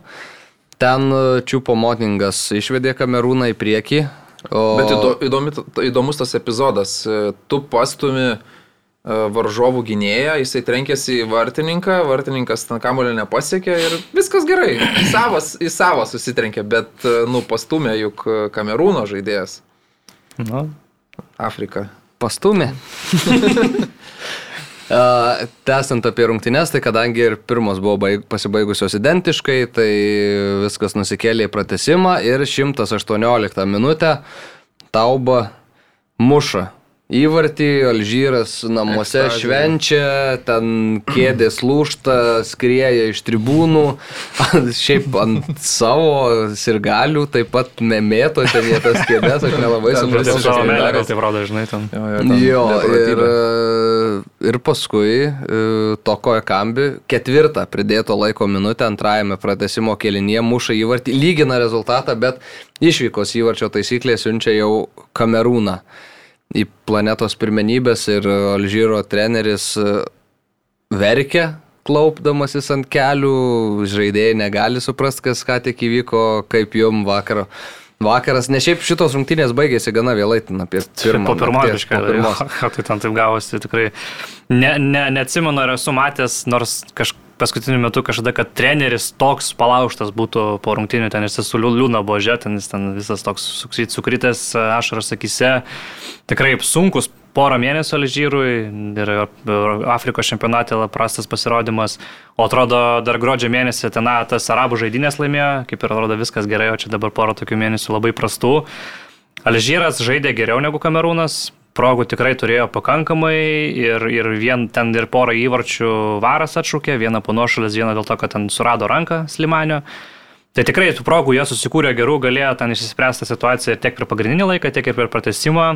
Ten Čiupo Motingas išvedė Kamerūną į priekį. O... Bet įdo, įdomi, įdomus tas epizodas. Tu pastumi e, varžovų gynėją, jisai trenkėsi į vartininką, vartininkas ten kamulio nepasiekė ir viskas gerai. Į savas, į savą susitrenkė, bet, e, nu, pastumė juk e, Kamerūno žaidėjas. Nu, Afrika. Pastumė. A, Tęsant apie rungtynes, tai kadangi ir pirmos buvo baig, pasibaigusios identiškai, tai viskas nusikėlė į pratesimą ir 118 minutę tauba muša. Įvartį Alžyras namuose Ekstazija. švenčia, ten kėdės lūšta, skrieja iš tribūnų, šiaip ant savo sirgalių, taip pat memėto ten jie tas kėdės, aš nelabai Ten supratau. Dėl savo gal taip rodo, žinai, ten. Jo, jo, ten Jo, ir, ir paskui e, Toko Ekambi ketvirtą pridėto laiko minutę antrajame pratesimo kelinyje muša įvartį, lygina rezultatą, bet išvykos įvarčio taisyklė siunčia jau Kamerūną į planetos pirmenybės ir Alžyro treneris e, verkia, klaupdamasis ant kelių, žaidėjai negali suprasti, kas ką tik įvyko, kaip jum vakaro. Vakaras, ne šiaip šitos rungtynės baigėsi gana vėlai, ten apie pirmą. Po pirmos biškai. Tai ten taip gavosi tikrai. Ne, ne, neatsimenu, ar esu matęs, nors kaž, paskutiniu metu kažkada, kad treneris toks palauštas būtų po rungtynių, ten jis su liū- liūna buvo žiūrėti, ten visas toks sukritęs ašaras akise. Tikrai sunkus porą mėnesių Alžyrui ir Afrikos čempionate prastas pasirodymas. O atrodo, dar gruodžio mėnesį ten tas arabų žaidynės laimėjo, kaip ir atrodo viskas gerai, o čia dabar porą tokių mėnesių labai prastų. Alžyras žaidė geriau negu Kamerūnas, progų tikrai turėjo pakankamai ir, ir vien ten ir porą įvarčių varas atšūkė, vieną po nuošalės, vieną dėl to, kad ten surado ranką Slimanio. Tai tikrai tų progų jie susikūrė gerų, galėjo ten išsispręsti situaciją tiek per pagrindinį laiką, tiek ir per pratesimą.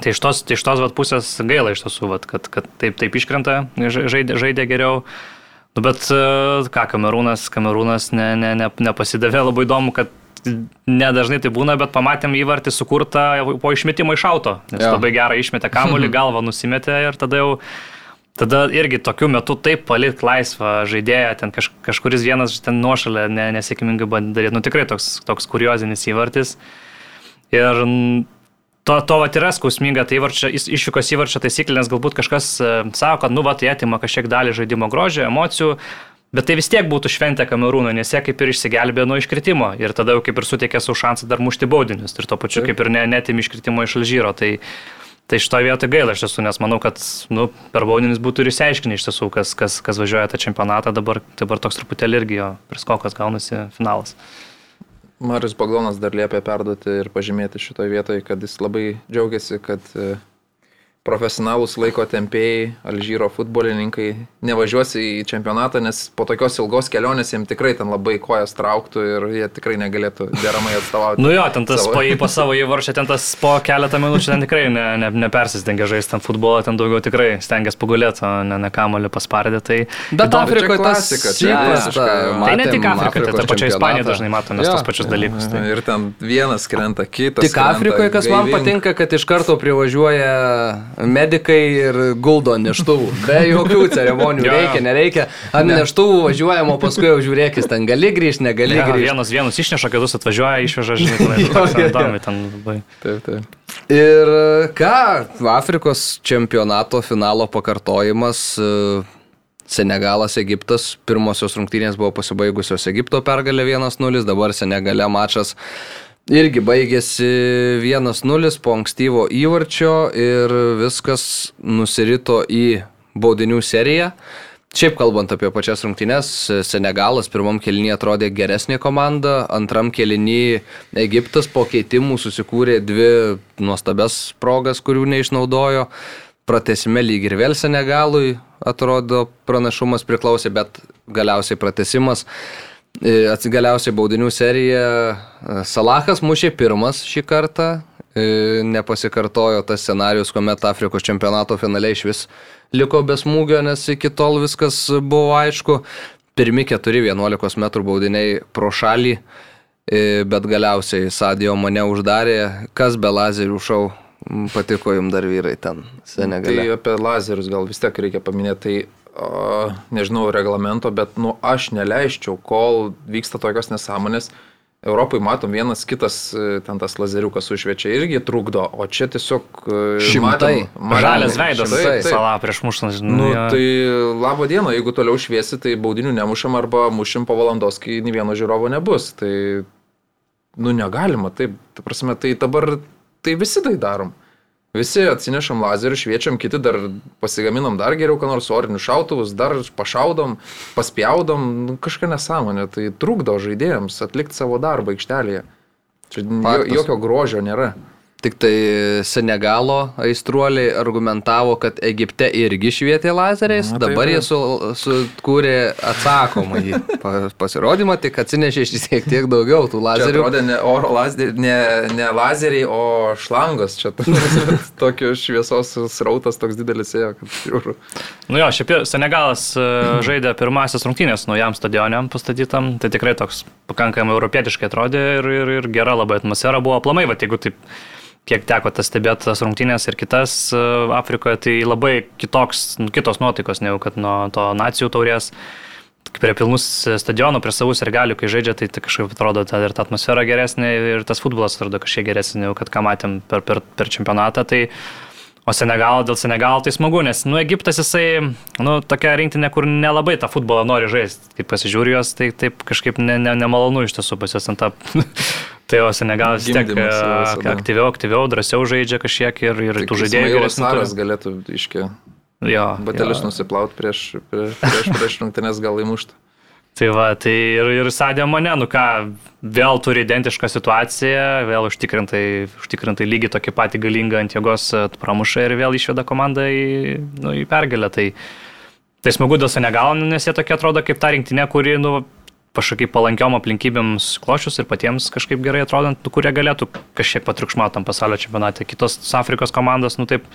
Tai iš tos, tai iš tos vat, pusės gaila iš tiesų, vat, kad, kad taip, taip iškrenta, ža- žaidė, žaidė geriau. Nu, bet e, ką, Kamerūnas, Kamerūnas ne, ne, ne, nepasidavė, labai įdomu, kad nedažnai tai būna, bet pamatėm įvartį sukurtą po išmetimo iš auto. Nes Jo. labai gerai išmetė kamuolį, galvą nusimetė ir tada jau Tada irgi tokiu metu taip palik laisvą žaidėją, ten kaž, kažkuris vienas ten nuošalė ne, nesėkmingai bandė daryti. Nu tikrai toks, toks kuriozinis įvartis. Ir to, to vat yra skausminga, tai įvarčio, is- išvykos įvarčio taisyklė, nes galbūt kažkas e, sako, kad nu va, tai atima kažkiek dalį žaidimo grožio, emocijų. Bet tai vis tiek būtų šventė Kamerūno, nes jie kaip ir išsigelbėjo nuo iškritimo ir tada jau kaip ir suteikė savo šansą dar mušti baudinius ir to pačiu kaip ir ne, netim iškritimo iš Alžyro. Tai, tai šitoje vietoje gaila iš tiesų, nes manau, kad nu, per baudinius būtų ir išsiaiškinę iš tiesų, kas, kas, kas važiuoja tą čempionatą, dabar, dabar toks truputėlį irgi jo priskokas gaunasi finalas. Marius Bagdonas dar liepia perduoti ir pažymėti šitoje vietoje, kad jis labai džiaugiasi, kad e, profesionalūs laiko tempėjai, Alžyro futbolininkai nevažiuosi į čempionatą, nes po tokios ilgos kelionės jiems tikrai ten labai kojas trauktų ir jie tikrai negalėtų deramai atstovauti. Nu jo, ten tas savo- po, po savo įvaršę, ten tas po keletą minučių ten tikrai ne, ne, nepersistengia žaisti ten futbolą, ten daugiau tikrai stengiasi pagulėti, o ne, ne kamolį paspardė. Tai, Bet Įdomu, Afrikoje klasika, čia įprasta. tai ne tik Afrikoje, tai ta pačia Ispanija dažnai matome Jo. tos pačius dalykus. Tai. Ir ten vienas krenta, kitas. Tik krenta, Afrikoje, kas man gaivink. patinka, kad iš karto privažiuoja medikai ir guldo neštuvų. Be jokių ceremonijų. Jo. Reikia, nereikia. Ant neštuvų važiuojam, o paskui jau žiūrėkis, ten gali grįžti, negali Ja, grįžti. vienas vienus išneša, kitus atvažiuoja, išveža, žinai, tenai, Jo, toks jo. įdomi ten labai. Taip, taip. Ir e, ką, Afrikos čempionato finalo pakartojimas. e, Senegalas, Egiptas, pirmosios rungtynės buvo pasibaigusios Egipto pergalė 1-0, dabar Senegale mačas irgi baigėsi 1-0 po ankstyvo įvarčio ir viskas nusirito į baudinių seriją. Šiaip kalbant apie pačias rungtynes, Senegalas pirmam kelnyje atrodė geresnė komanda, antram kelnyje Egiptas po keitimų susikūrė dvi nuostabes progas, kurių neišnaudojo. Pratesime lyg ir vėl Senegalui atrodo pranašumas priklausė, bet galiausiai pratesimas. E, Atsigaliausiai baudinių serija e, Salahas mušė pirmas šį kartą, E, nepasikartojo tas scenarius, kuomet Afrikos čempionato finale iš vis liko be smūgio, nes iki tol viskas buvo aišku. Pirmi 4-11 m baudiniai pro šalį, bet galiausiai Sadio mane uždarė, kas be lazerių šau patiko jums dar vyrai ten Senegale. Tai apie lazerius gal vis tiek reikia paminėti, tai nežinau reglamento, bet nu aš neleisčiau, kol vyksta tokios nesąmonės, Europai matom vienas kitas e, ten tas lazeriukas užvečia irgi trukdo, o čia tiesiog... e, Šimtai. Žalias veidas, salą prieš muštant, žinai. Nu, jo. tai labo dieno, jeigu toliau šviesi, tai baudinių nemušam arba mušim po valandos, kai nei vieno žiūrovo nebus. Tai, nu, negalima, taip, ta prasme, tai dabar, tai visi tai darom. Visi atsinešam lazerių, šviečiam, kiti dar pasigaminam dar geriau, ką nors orinius šautuvus, dar pašaudom, paspjaudom, nu, kažką nesąmonė, tai trukdo žaidėjams atlikti savo darbą aikštelėje. Čia Faktas. jokio grožio nėra. Tik tai Senegalo aistruoliai argumentavo, kad Egipte irgi švietė lazeriais, Na, tai dabar jie taip. su, sukūrė atsakomąjį pa- pasirodymą, tik atsinešė šiek tiek daugiau tų Čia lazerių. atrodė ne oro lazeriai, ne, ne lazeriai, o šlangos. Čia tokio šviesos srautas toks didelis ėjo, kad žiūriu. Nu jo, šiaip Senegalas e, žaidė pirmasis rungtynės naujam stadioniam pastatytam, tai tikrai toks pakankamai europietiškai atrodė ir, ir, ir gera labai atmosfera buvo aplamai, va jeigu taip kiek teko tas stebėti tas rungtynės ir kitas e, Afrikoje, tai labai kitoks, kitos nuotaikos negu kad nuo to nacijų taurės. Prie pilnus stadionų, prie savų sergalių, kai žaidžia, tai, tai kažkaip atrodo ta, ir ta atmosfera geresnė ir tas futbolas atrodo kažkiek geresnė, negu kad ką matėm per, per, per čempionatą. Tai, O Senegalo dėl Senegalo tai smagu, nes, nu, Egiptas jisai, nu, tokia rinktinė, kur nelabai tą futbolą nori žaisti. Kai pasižiūri juos, tai taip kažkaip ne, ne, nemalonu iš tiesų pas juos ant tą. Tai o Senegalas tiek aktyviau, aktyviau, drąsiau žaidžia kažkiek ir, ir tų žaidėjų Saras turi. galėtų iški Jo, batelius nusiplaut prieš, prieš, prieš, prieš rungtynės gal įmušti. Tai va, tai ir, ir Sadė mane, nu ką, vėl turi identišką situaciją, vėl užtikrintai, užtikrintai lygiai tokį patį galingą ant jėgos pramuša ir vėl išveda komandą į, nu, į pergalę. Tai, tai smagu dėl Senegalo, nes jie tokie atrodo kaip ta rinktinė, kuri, nu, kažkaip palankiom aplinkybėm klošius ir patiems kažkaip gerai atrodant, nu, kurie galėtų kažkiek patriukšmautam pasaulio čempionate. Kitos Afrikos komandos, nu taip,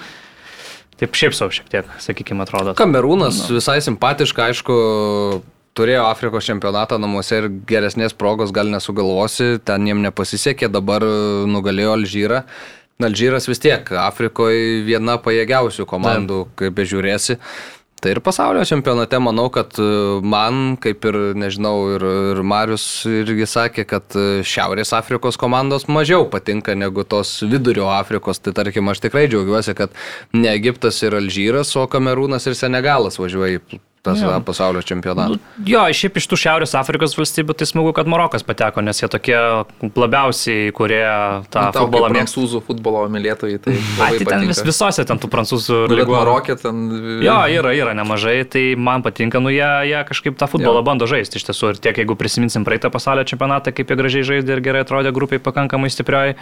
taip šiaip savo šiek tiek, sakykime, atrodo. Kamerūnas visai simpatiška, aišku, turėjo Afrikos čempionatą namuose ir geresnės progos gal nesugalvosi, ten jiem nepasisekė, dabar nugalėjo Alžyrą. Alžyras vis tiek Afrikoje viena pajėgiausių komandų, kaip bežiūrėsi. Tai ir pasaulio čempionate manau, kad e, man, kaip ir, nežinau, ir, ir Marius irgi sakė, kad e, Šiaurės Afrikos komandos mažiau patinka negu tos vidurio Afrikos. Tai tarkim, aš tikrai džiaugiuosi, kad ne Egiptas ir Alžyras, o Kamerūnas ir Senegalas važiuoja į tas Jo. va, pasaulio čempionatą. Nu, Jo, šiaip iš tų Šiaurės Afrikos valstybių tai smagu, kad Marokas pateko, nes jie tokie labiausiai, kurie tą Nu, futbolą mėgsta. prancūzų futbolo mylėtojai, tai Ai, labai tai ten vis, visose ten tų prancūzų Nu, bet lygų. Marokė ten... Jo, yra, yra nemažai, tai man patinka, nu jie, jie kažkaip tą futbolą Jo. bando žaisti iš tiesų. Ir tiek, jeigu prisiminsim praeitą pasaulio čempionatą, kaip jie gražiai žaidė ir gerai atrodė grupiai pakankamai stiprioj.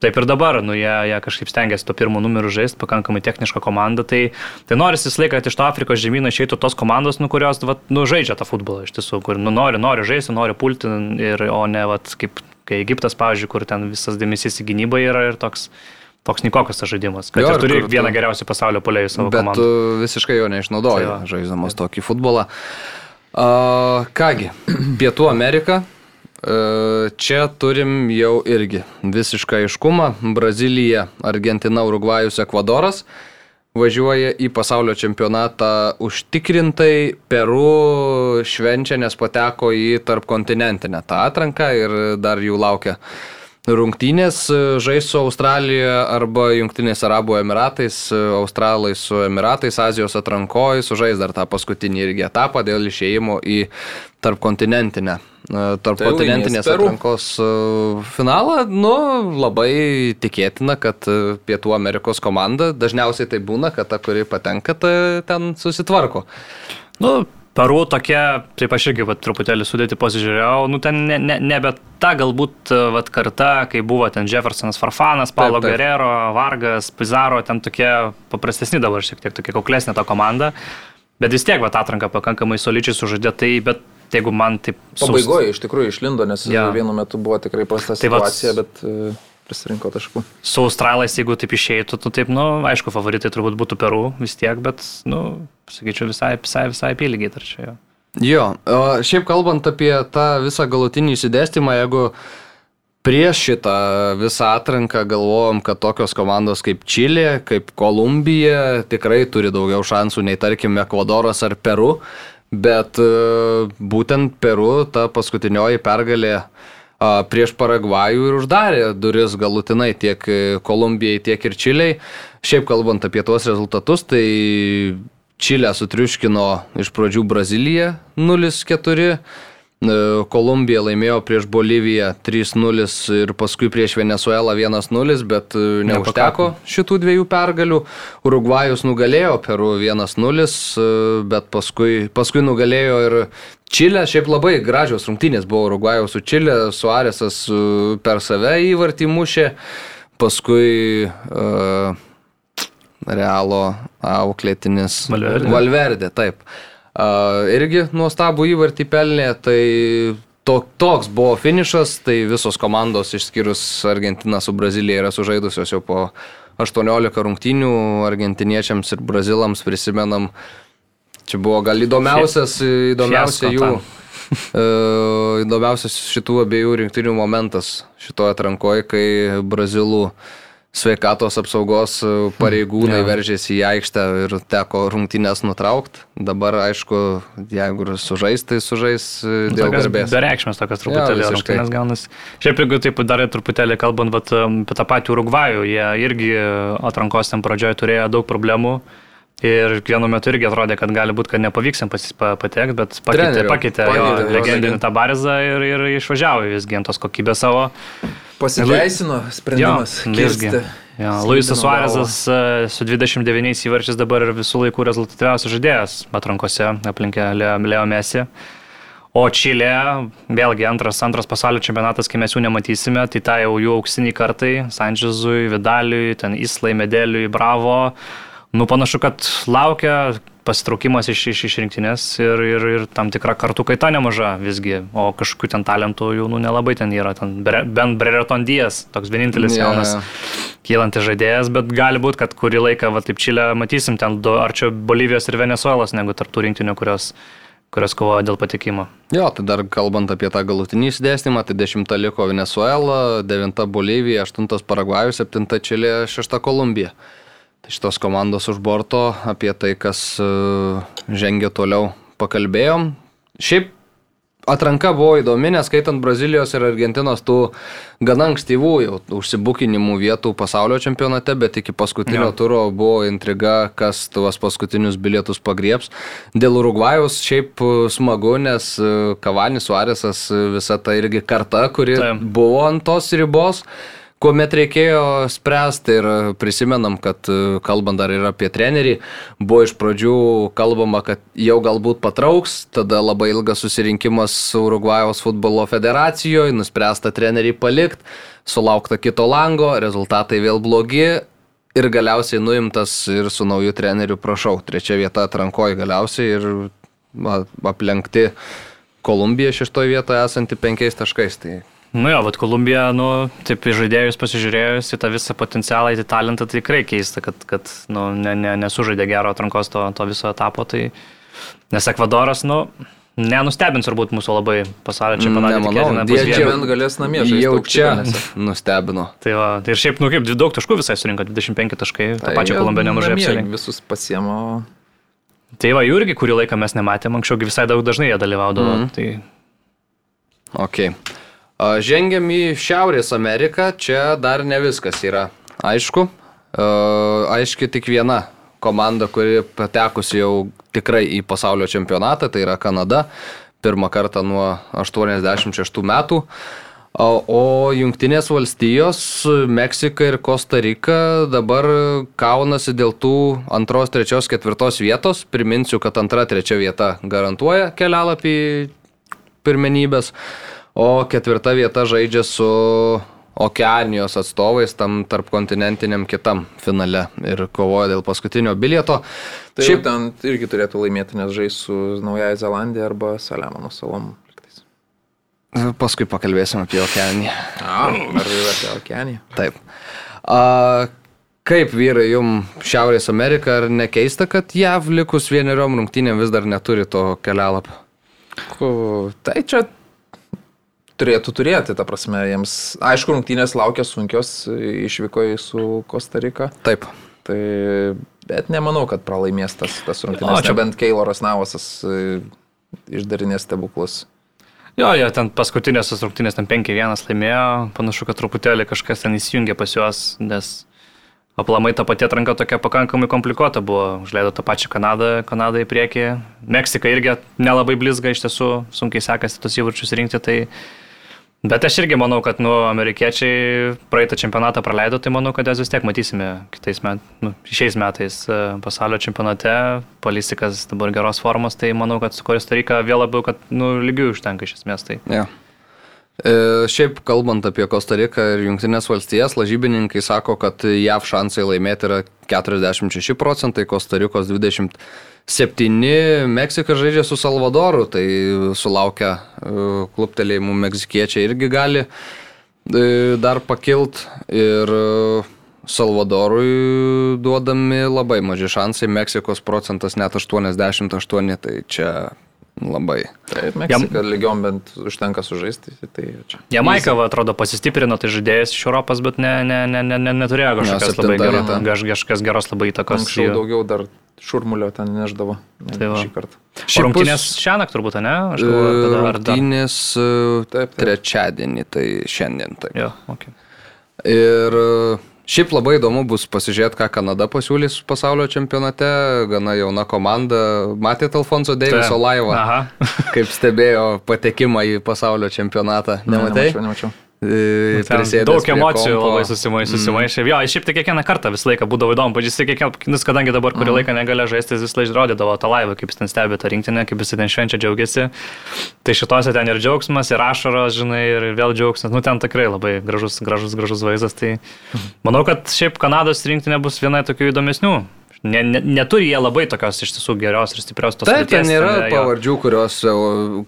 Taip ir dabar, nu, jie, jie kažkaip stengiasi to pirmo numeriu žaisti, pakankamai technišką komandą. Tai, tai nori visą laiką, kad iš to Afrikos žemyno išeitų tos komandos, nu, kurios, vat, nu, žaidžia tą futbolą iš tiesų, kur, nu, nori, nori žaisti, nori pulti, ir, o ne, vat, kaip, kai Egiptas, pavyzdžiui, kur ten visas dėmesys į gynybą yra ir toks, toks nikokas tas žaidimas. Kad Jo, turi kur vieną geriausių pasaulio polėjų savo Bet komandą. tu visiškai jo neišnaudoji, Tai žaisdamas tokį futbolą. A, kągi, Pietų Amerika. E, Čia turim jau irgi visišką aiškumą. Brazilija, Argentina, Urugvajus, Ekvadoras važiuoja į pasaulio čempionatą užtikrintai. Peru švenčia, nes pateko į tarpkontinentinę tą atranką ir dar jų laukia rungtynės e, žais su Australija arba Junktiniais Arabų Emiratais, e, Australai su Emiratais, Azijos atrankoje, sužais dar tą paskutinį irgi etapą dėl išėjimo į tarpkontinentinę. e, Tarpkontinentinės Tai atrankos finalą, nu, labai tikėtina, kad Pietų Amerikos komanda, dažniausiai tai būna, kad ta, kuri patenka, ta ten susitvarko. Nu, Peru tokia, taip aš irgi vat, truputėlį sudėti pasižiūrėjau, nu ten ne, ne, nebe ta galbūt vat, karta, kai buvo ten Jeffersonas Farfanas, Paulo Taip, taip. Guerrero, Vargas, Pizarro, ten tokie paprastesni dabar šiek tiek tokia kuklesnė ta komanda, bet vis tiek vat, atranka pakankamai solidžiai sužaidė, tai bet jeigu man taip... Pabaigoje iš tikrųjų išlindo, nes ja. vienu metu buvo tikrai prasta Tai situacija, bet e, prisirinko taškų. su Australais, jeigu taip išeitų, tu taip, nu, aišku, favoritai turbūt būtų Peru vis tiek, bet, nu, sakyčiau, visai, visai, visai apylygiai tarčia jo. Jo, o šiaip kalbant apie tą visą galutinį įsidėstymą, jeigu prieš šitą visą atranką galvojom, kad tokios komandos kaip Čilė, kaip Kolumbija tikrai turi daugiau šansų nei tarkim Ekvadoras ar Peru, bet e, būtent Peru ta paskutinioji pergalė prieš Paragvajų ir uždarė duris galutinai tiek e, Kolumbijai, tiek ir Čiliai. Šiaip kalbant apie tuos rezultatus, tai Čilę sutriuškino iš pradžių Brazilija 0-4, e, Kolumbija laimėjo prieš Boliviją 3-0 ir paskui prieš Venezuelą 1-0, bet e, neužteko šitų dviejų pergalių. Urugvajus nugalėjo Peru 1-0, e, bet paskui, paskui nugalėjo ir Čilė. Šiaip labai gražios rungtynės buvo Urugvajaus su Čilė, Suarėsas per save įvartį mušė, paskui uh, Realo auklėtinis Valverde. Valverdė, taip. Uh, irgi nuostabų įvartį pelnė, tai to, toks buvo finišas, tai visos komandos išskyrus Argentiną su Brazilija yra sužaidusios jau po 18 rungtynių, argentiniečiams ir brazilams prisimenam, čia buvo gal įdomiausias, įdomiausia jų. e, Įdomiausias šitų abiejų rinktinių momentas šitoje atrankoje, kai brazilų sveikatos apsaugos e, pareigūnai Jo. veržėsi į aikštę ir teko rungtynės nutraukti. Dabar, aišku, jeigu ir sužais, tai sužais e, dėl Tokios garbės. Bereikšmės tokias truputėlį visiškai. rungtynės gaunasi. Šiaip jeigu taip dar truputėlį kalbant vat, um, apie tą patį Urugvajų, jie irgi atrankos ten pradžioje turėjo daug problemų. Ir vienu metu irgi atrodė, kad gali būti, kad nepavyks jiems pasis- pa- patekti, bet pakeitė, pakeitė, jo, jo, legendinį legend- tą barizą ir, ir išvažiavo visgi ant tos kokybės savo. Pasiteisino sprendimas. visgi. kirsti Jo, Luisas. Suarezas e, su 29 įvarčiais dabar ir visų laikų rezultatyviausias žaidėjas atrankose aplinkė Leo, Messi. O Čilė, vėlgi antras, antras pasaulio čempionatas, kai mes jų nematysime, tai tai jau jų auksiniai kartai, Sančezui, Vidaliui, ten Islai, Medeliui, Bravo. Nu, panašu, kad laukia pasitraukimas iš, iš, iš rinktinės ir, ir, ir tam tikra kartų kaita nemaža visgi, o kažkokių ten talentų jau nu, nelabai ten yra, ten Bre- bent Brereton Dijas, toks vienintelis Jo, jaunas kylantis žaidėjas, bet gali būti, kad kurį laiką, va taip Čilę matysim ten du, arčiau Bolivijos ir Venezuelos, negu tarptų rinktinių, kurios, kurios kovoja dėl patekimo. Jo, tai dar kalbant apie tą galutinį įsidėstymą, tai 10 liko Venezuela, 9 Bolivija, 8 Paragvajus, 7 Čilė, 6 Kolumbija. Tai šitos komandos už borto apie tai, kas e, žengia toliau, pakalbėjom. Šiaip atranka buvo įdomi, neskaitant Brazilijos ir Argentinos tų gana ankstyvų jau užsibukinimų vietų pasaulio čempionate, bet iki paskutinio Jo. turo buvo intriga, kas tuos paskutinius bilietus pagrieps. Dėl Urugvajaus šiaip e, smagu, nes Kavanis Suarėsas e, visa ta irgi karta, kuri Taip. buvo ant tos ribos. Kuomet reikėjo spręsti ir prisimenam, kad e, kalbant dar ir apie trenerį, buvo iš pradžių kalbama, kad jau galbūt patrauks, tada labai ilgas susirinkimas su Urugvajaus futbolo federacijoje, nuspręsta trenerį palikti, sulaukta kito lango, rezultatai vėl blogi ir galiausiai nuimtas ir su nauju treneriu, prašau, trečia vieta atrankoji galiausiai ir va, aplenkti Kolumbija šeštoje vietoje esanti penkiais taškais. Tai Nu jo, bet Kolumbija, nu, taip į žaidėjus pasižiūrėjus į tą visą potencialą, į tą talentą, tai tikrai keista, kad, kad nu, ne, ne, nesužaidė gero atrankos to, to viso etapo. Tai... Nes Ekvadoras, nu, nenustebins turbūt mūsų labai pasaulio čempionate. Nemanau, jie čia- bent galės namie žaisti. jau čia nustebino. Tai, va, tai ir šiaip, nu kaip, daug taškų visai surinko, 25 taškai, tą Tai pačią jie Kolumbiją nemažai namie apsirinkė. Visus pasiemo. Tai va, jų irgi kurį laiką mes nematėm, anksčiau visai daug dažnai jie dalyvaudavo. Mm. Tai Ok. Žengiam į Šiaurės Ameriką, čia dar ne viskas yra. Aišku, aiški tik viena komanda, kuri patekusi jau tikrai į pasaulio čempionatą, tai yra Kanada. Pirmą kartą nuo 86 metų. O, Junktinės valstijos, Meksika ir Kosta Rika dabar kaunasi dėl tų antros, trečios, ketvirtos vietos. Priminsiu, kad antra, trečia vieta garantuoja kelialapį pirmenybės, o ketvirta vieta žaidžia su Okeanijos atstovais tam tarp kontinentiniam kitam finale ir kovoja dėl paskutinio bilieto. Tai šiaip ten irgi turėtų laimėti, nes žais su Naujaja Zelandija arba Saliamono salom. Paskui pakalbėsim apie Okeaniją. A, ar ir apie Okeaniją. Taip. A, kaip vyrai jum Šiaurės Amerika, ar nekeista, kad JAV likus vieneriom rungtynėm vis dar neturi to kelialapio? Ku- Tai čia turėtų turėti, ta prasme, jiems, aišku, rungtynės laukia sunkios, išvyko į su Kostarika, Taip. tai, bet nemanau, kad pralaimės tas, tas O, rungtynės, čia- čia bent Keiloras Navasas e, išdarinės stebuklus. Jo, jie ten paskutinės rungtynės ten 5-1 laimėjo, panašu, kad truputėlį kažkas ten įsijungė pas juos, nes aplamai ta pati atranka tokia pakankamai komplikuota buvo, užleido tą pačią Kanadą, Kanadą į priekį, Meksika irgi nelabai blizga, iš tiesų sunkiai sekasi tos įvarčius rinkti, tai Bet aš irgi manau, kad nu, amerikiečiai praeitą čempionatą praleido, tai manau, kad jas vis tiek matysime kitais metais, nu, šiais metais e, pasaulio čempionate. Polisikas dabar geros formos, tai manau, kad su Koristarika vėl labiau, kad nu, lygių užtenka iš esmės. Tai. Ja. E, šiaip kalbant apie Kostariką ir Junktinės valstijas, lažybininkai sako, kad JAV šansai laimėti yra 46 procentai, Kostarikos 27, Meksika žaidžia su Salvadoru, tai sulaukia e, kluptelėjimų meksikiečiai irgi gali e, dar pakilt. Ir Salvadorui duodami labai maži šansai, Meksikos procentas net 88, tai čia labai. Taip, Meksika lygiom bent užtenka sužaisti, tai čia. Jamaika, va, atrodo, pasistiprino, tai žaidėjas iš Europos, bet ne, ne, ne, ne, ne, neturėjo kažkokios septinta labai geros, vieta. kaž, kažkokios geros labai įtakos. Anksčiau daugiau dar šurmulio ten neždavo. negu Tai va. šį kartą. O Rungtynės šią naktį turbūt, ne? Aš galvoju, kad dar- ar dar. Rungtynės e, trečiadienį, tai šiandien. Taip. Jo, okay. Ir e, šiaip labai įdomu bus pasižiūrėti, ką Kanada pasiūlys pasaulio čempionate. Gana jauna komanda. Matėte Alfonso Deiviso laivą, Aha. kaip stebėjo patekimą į pasaulio čempionatą. Ne, Nematai? Nemačiau, nemačiau. Prisėdęs daug emocijų kompo. labai susimai, susimaišė. Jo, šiaip tai kiekvieną kartą visą laiką būdavo įdomu, pažiūrėsi, kiekvieną, nes kadangi dabar kurį laiką negali žaisti, jis vis laiką rodydavo tą laivą, kaip jis ten stebi tą rinktinę, kaip jis ten švenčia džiaugiasi. Tai šitose ten ir džiaugsmas, ir ašaros, žinai, ir vėl džiaugsmas. Nu, ten tikrai labai gražus, gražus, gražus vaizdas. Tai manau, kad šiaip Kanados rinktinė bus viena tokių įdomesnių. Ne, ne, neturi jie labai tokios iš tiesų geros ir stiprios tos Taip, ten yra ten, jo. pavardžių, kurios, e,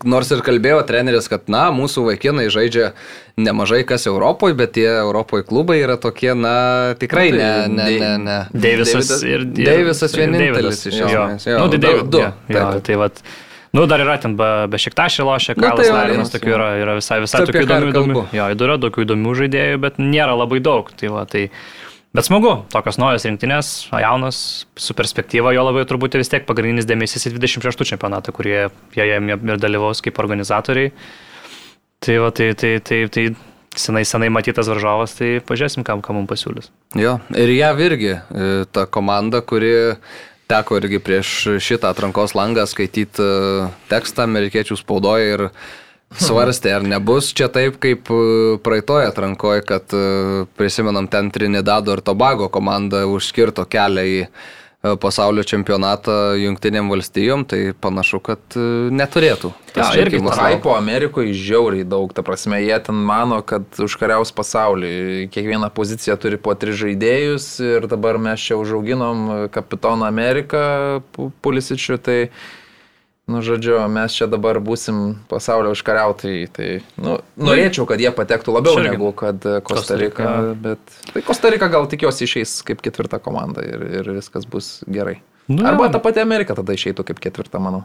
nors ir kalbėjo treneris, kad, na, mūsų vaikinai žaidžia nemažai kas Europoje, bet tie Europoje klubai yra tokie, na, tikrai Nu, ne, tai ne, Dei- ne, ne. Deivisas ir, Deivisas vienintelis iš jo. esmės, jo. Nu, tai Du- jo, jo, tai vat. Nu, dar yra ten be, be šiktašė lošia, Nu, Kalas tai va, Larinas jo, tokių yra, yra visai, visai tokių įdomių, įdomių. Jo, yra tokių įdomių žaidėjų, bet nėra labai daug. Tai va, tai, bet smagu, tokios naujos rinktinės, jaunos, su perspektyva, jo labai turbūt vis tiek pagrindinis dėmesys į 26 čempionatą, kurie joje ir dalyvaus kaip organizatoriai. Tai va, tai, tai, tai, tai senai, senai matytas varžovas, tai pažiūrėsim, kam, kam mums pasiūlys. Jo, ir jav irgi, e, ta komanda, kuri teko irgi prieš šitą atrankos langą skaityti e, tekstą amerikiečių spaudoje ir svarstė, ar nebus čia taip, kaip e, praeitoje atrankoje, kad e, prisimenam ten Trinidado ir Tobago komanda užskirto kelią į e, pasaulio čempionatą jungtinėm valstijom, tai panašu, kad neturėtų. Jo, irgi. Hypo Amerikoje žiauriai daug, ta prasme, jie ten mano, kad užkariaus pasaulį. Kiekviena pozicija turi po tris žaidėjus ir dabar mes čia užauginom kapitoną Ameriką Pulisičių, tai, nu, žodžiu, mes čia dabar būsim pasaulio užkariautai. Tai, nu, norėčiau, kad jie patektų labiau Čia irgi. negu kad Kostarika, Kostarika. bet tai Kostarika gal tikiuosi išeis kaip ketvirta komanda ir, ir viskas bus gerai. Nu, Arba ta pati Amerika tada išeitų kaip ketvirta, manau.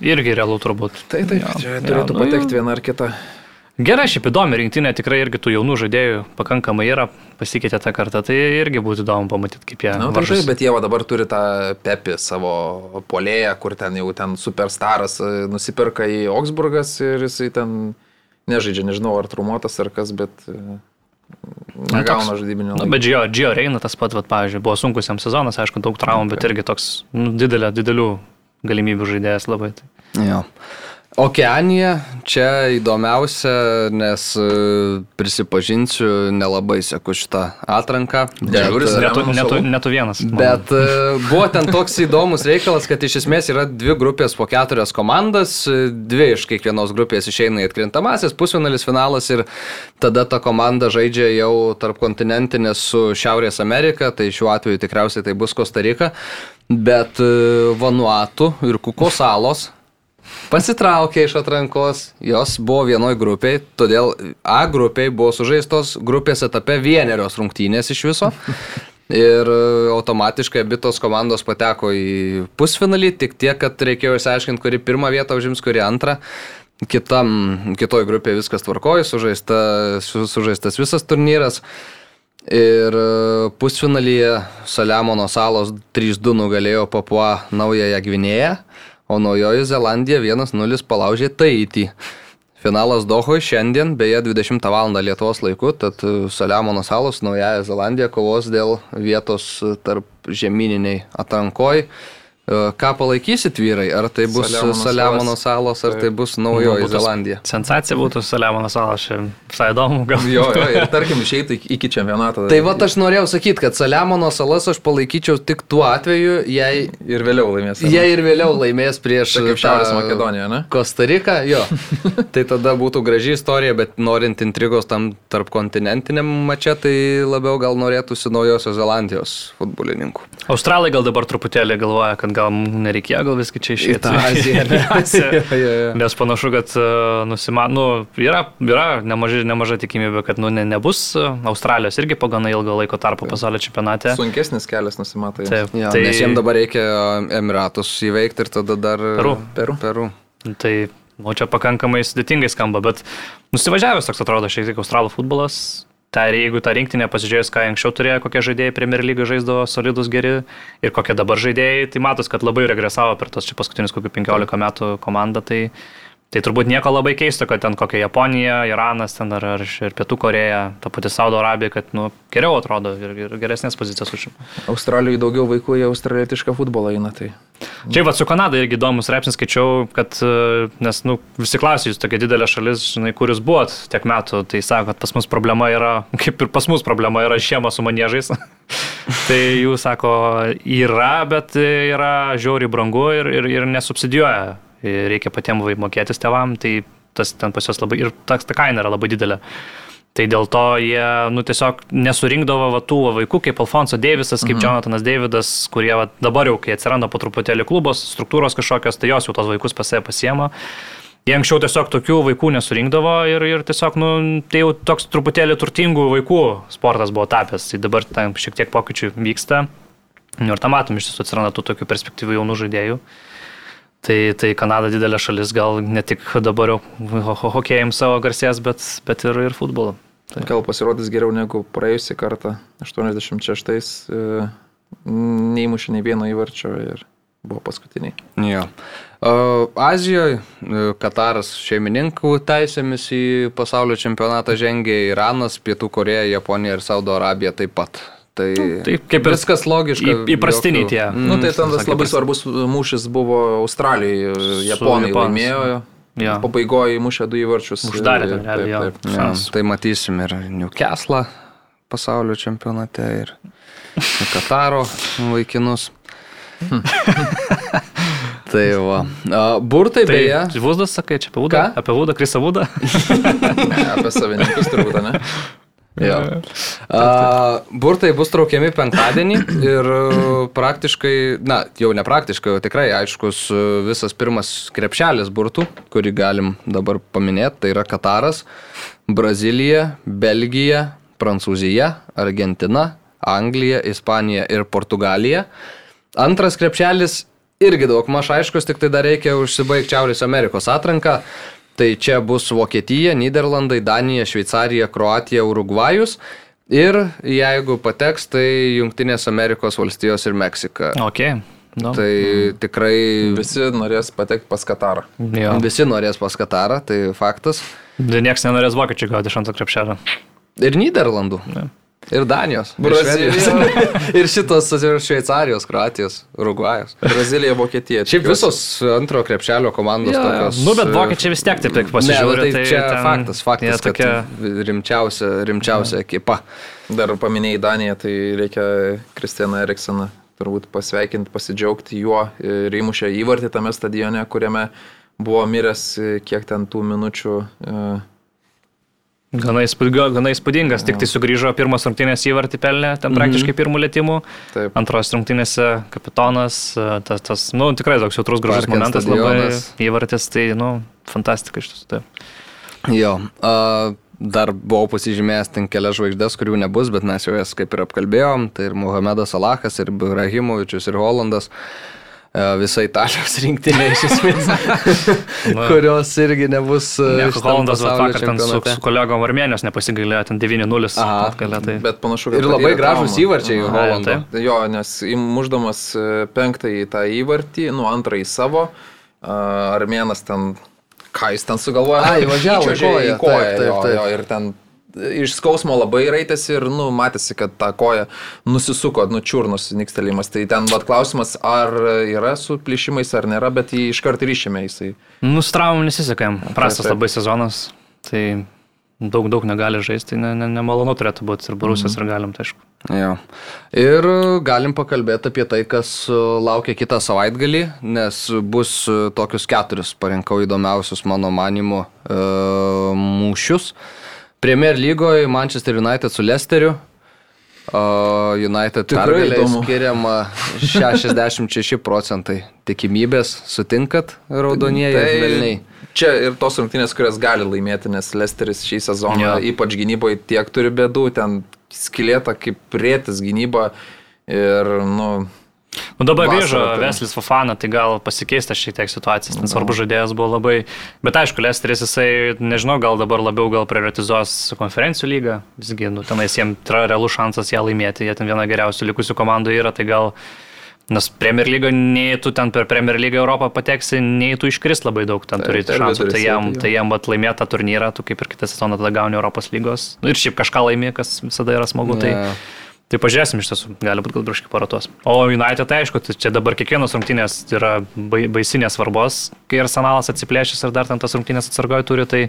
Irgi realu turbūt. Tai taip, čia turėtų nu, patekti viena ar kita. Gerai, šiaip įdomi rinktinė, tikrai irgi tų jaunų žaidėjų pakankamai yra, pasikeitė tą kartą, tai irgi būtų įdomu pamatyti, kaip jie Na, tai taip, bet jie dabar turi tą Pepi savo polėją, kur ten jau ten superstaras e, nusipirka į Augsburgas ir jisai ten nežaidžia, nežinau ar trumuotas ar kas, bet e, negauna toks- žaidybinio. Nu, laiko. bet Gio, Gio Reina tas pat, vat, pavyzdžiui, buvo sunkus jam sezonas, aišku, daug traumų, bet irgi toks nu, didelė, didelių galimybių žaidėjas labai. Tai. Jo. Okeanija čia įdomiausia, nes e, prisipažinsiu, nelabai seku šitą atranką. Žiūri, e, Netu, netu, netu vienas. Bet e, buvo ten toks įdomus reikalas, kad iš esmės yra dvi grupės po keturias komandas, dvi iš kiekvienos grupės išeina į atkrintamasis, pusfinalis, finalas ir tada ta komanda žaidžia jau tarp kontinentinės su Šiaurės Amerika, tai šiuo atveju tikriausiai tai bus Kostarika, bet Vanuatu ir Kuko salos pasitraukė iš atrankos, jos buvo vienoj grupiai, todėl A grupiai buvo sužaistos grupės etape vienerios rungtynės iš viso. Ir automatiškai abi tos komandos pateko į pusfinalį, tik tiek, kad reikėjo išsiaiškinti, kuri pirmą vietą užims, kuri antrą. Kitam, kitoj grupėje viskas tvarkoja, sužaista, su, sužaistas visas turnyras. Ir e, pusfinalyje Saliamono salos 3-2 nugalėjo Papua Naująją Gvinėją, o Naujoji Zelandija 1-0 palaužė Taitį. Finalas Dohoje šiandien, beje, 20 val. Lietuvos laiku, tad e, Saliamono salos Naująją Zelandiją kovos dėl vietos e, tarp žemyniniai atrankoj. E, Ką palaikysit vyrai? Ar tai bus Saliamono Saliamono salos. salos, ar tai bus Naujoji Būtų Zelandija? Sensacija būtų Saliamono salas, čia visai įdomu. Gal. Jo, jo, ir tarkim išeitų iki- čempionato. Tai va aš norėjau sakyti, kad Saliamono salas aš palaikyčiau tik tuo atveju, jei Ir vėliau laimės. jie ir vėliau laimės prieš Tai kaip Šiaurės Makedonija, ne? Kostariką, jo. tai tada būtų graži istorija, bet norint intrigos tam tarp kontinentiniam mače, tai labiau gal norėtųsi Naujosios Zelandijos futbolininkų. Australai gal dabar truputėlį galvoja, kad gal nereikėjo gal viską čia išėti. tą Aziją, ne? Į Aziją. Jo, jo, jo. Nes panašu, kad nusima, nu, yra, yra nemažai, nemaža tikimybė, kad nu, ne, nebus e, Australijos irgi po gana ilgo laiko tarpo pasaulio čempionate. Sunkesnis kelias nusimato. jiems. Taip, Jo, tai... Nes jiems dabar reikia Emiratus įveikti ir tada dar... Peru. Peru. Peru. Tai, nu, čia pakankamai sudėtingai skamba, bet nusivažiavęs toks atrodo šiek tiek australų futbolas. Ir jeigu tą rinktinę pasižiūrėjus, ką anksčiau turėjo, kokie žaidėjai Premier League žaisdavo solidus geri ir kokie dabar žaidėjai, tai matos, kad labai regresavo per tos čia paskutinius kokių 15 metų komandą. Tai, tai turbūt nieko labai keisto, kad ten kokia Japonija, Iranas, ten ar, ar ir Pietų Koreja, ta pati Saudo Arabija, kad nu, geriau atrodo ir, ir geresnės pozicijas užima. Australijoje daugiau vaikų į australietišką futbolą eina. Tai. Čia va su Kanada irgi įdomus repsnis skaičiau, kad, e, nes, nu, visi klausė, jūs tokia didelė šalis, žinai, kur jūs buvot tiek metų, tai sako, kad pas mus problema yra, kaip ir pas mus problema yra šiema su maniežais. tai jūs sako, yra, bet yra žiauriai brangu ir, ir, ir nesubsidijuoja. Ir Reikia patiems mokėtis tevam, tai tas ten pas juos labai, ir ta, ta kaina yra labai didelė. Tai dėl to jie, nu, tiesiog nesurinkdavo va, tų va, vaikų kaip Alfonso Davisas, kaip mhm. Jonathanas Davidas, kurie va, dabar jau, kai atsiranda po truputėlį klubos, struktūros kažkokios, tai jos jau tos vaikus pas save pasiema. Jie anksčiau tiesiog tokių vaikų nesurinkdavo ir, ir tiesiog, nu, tai jau toks truputėlį turtingų vaikų sportas buvo tapęs. Tai dabar tam šiek tiek pokyčių vyksta. Nu, ir tam matom, iš tiesų atsiranda tų tokių perspektyvių jaunų žaidėjų. Tai, tai Kanada didelė šalis, gal ne tik dabar jau ho- ho- hokėjams savo garsės, bet, bet ir, ir futbolo. Tai. Gal pasirodys geriau negu praėjusią kartą, 86-ais, e, neįmušė nei vieno įvarčio ir buvo paskutiniai. Jo. Azijoje Kataras šeimininkų teisėmis į pasaulio čempionatą žengė Iranas, Pietų Koreja, Japonija ir Saudo Arabija taip pat. Tai, tai kaip ir viskas logiška. į- įprastiniai tie. Mm, Nu, tai ten tas labai svarbus mūšis buvo Australijoje, Japonai laimėjo. Jo. Pabaigoje įmušė du įvarčius. Uždarė ten realiai, taip, taip. Ja, tai matysim ir Newcastle pasaulio čempionate ir ir Kataro vaikinus. tai va. A, Burtai Tai beje. Vūdas, sakai, čia apie Vūdą? Apie Vūdą, Krisa Vūdą? Apie savininkus turbūt, ne? Jo. A, burtai bus traukiami penktadienį ir e, praktiškai, na, jau ne praktiškai, jau tikrai aiškus e, visas pirmas krepšelis burtų, kurį galim dabar paminėti, tai yra Kataras, Brazilija, Belgija, Prancūzija, Argentina, Anglija, Ispanija ir Portugalija. Antras krepšelis irgi daug maž aiškus, tik tai dar reikia užsibaigti Šiaurės Amerikos atranką. Tai čia bus Vokietija, Niderlandai, Danija, Šveicarija, Kroatija, Urugvajus. Ir jeigu pateks, tai Junktinės Amerikos valstijos ir Meksika. Ok. Nu, Tai tikrai Visi norės patekti pas Katarą. jo. visi norės pas Katarą, tai faktas. Niekas nenorės vokiečių gauti iš antro krepšelio. Ir Niderlandų. Ir Danijos. Švedijos. ir šitos Šveicarijos, Kroatijos, Urugvajos. Brazilija, Vokietija. Šiaip visos antro krepšelio komandos jo. tokios. Nu, bet e, vokiečiai vis tiek taip tik Ne, pasižiūri. bet tai čia ten faktas, faktas, jie kad tokie... rimčiausia, rimčiausia ekipa. Dar paminėjai Daniją, tai reikia Kristianą Eriksoną turbūt pasveikinti, pasidžiaugti juo ir įmušę įvartį tame stadione, kuriame buvo miręs e, kiek ten tų minučių. e, Gana, įspūdinga, gana įspūdingas, tik tai sugrįžo pirmas rungtynės įvartį pelnė, ten praktiškai pirmų lėtymų. Taip. Antros rungtynėse kapitonas, e, tas, tas nu, tikrai toks jautrus gražus momentas, labai stadionas. įvartis, tai, nu, fantastika iš tiesų. Jo. A, dar buvau pasižymėjęs ten kelias žvaigždės, kurių nebus, bet mes jau jas kaip ir apkalbėjom. Tai ir Mohamedas Salahas, ir Ibrahimovičius, ir Holandas. E, Visa Italijos rinktinė iš esmės, kurios irgi nebus. e, Ne, Holandas pasaulio vakar ten su, su kolegom Armenijos nepasigailėjo, ten 9-0 Aha. atgalė. Tai... Bet panašu, kad Ir labai gražus traumą. įvarčiai taip. Jo, nes įmuždamas e, penktąjį tą įvartį, nu antrąjį savo, a, armėnas ten, ką jis ten sugalvojo, A, įvažiavo į koją, taip, taip, jo, taip. jo, ir ten iš skausmo labai raitėsi ir, nu, matėsi, kad ta koja nusisuko, nučiurnus nikstelimas. Tai ten, vad, klausimas, ar yra su plyšimais ar nėra, bet jį iškart išėmė jisai. Nu, su traumom nesisekėm. Prastas taip. labai sezonas. Tai daug, daug negali žaisti, tai ne, ne, nemalonu turėtų būti ir Borusijos Mhm. ir galim, tai aišku. Jo. Ir e, galim pakalbėti apie tai, kas e, laukia kitą savaitgalį, nes bus e, tokius keturis parinkau įdomiausius mano manimų e, mūšius. Premier lygoje Manchester United su Leicesteriu. O United pergalė skiriama 66 procentai tikimybės. Sutinkat, raudonieji Tai velniai? Čia ir tos rungtynės, kurias gali laimėti, nes Lesteris šį sezoną, Jo. ypač gynyboje, tiek turi bėdų, ten skilėta kaip rėtis gynyba ir, nu, Nu dabar grįžo tai- Veslis Fofana, tai gal pasikeista šiek tiek situacijas, ten svarbu žaidėjas buvo labai, bet aišku, Lesteris jisai, nežinau, gal dabar labiau gal prioritizuos konferencijų lygą, visgi, nu tenais jiems yra realus šansas ją laimėti, jie ten viena geriausių likusių komandų yra, tai gal, nes Premier lyga, nei tu ten per Premier lygą Europą pateksi, nei tu iškris labai daug, ten Taip, turi per šansų, tai jam, tai jam vat laimėti tą turnyrą, tu kaip ir kitą sezoną tada gauni Europos lygos, nu, ir šiaip kažką laimė, kas visada yra smagu, tai... Tai pažiūrėsim iš tiesų, gali būti gal druški paratos. O United, tai aišku, tai čia dabar kiekvienos rungtynės yra bai- baisinės svarbos, kai arsenalas atsiplėšęs ir dar ten tas rungtynės atsargoje turi, tai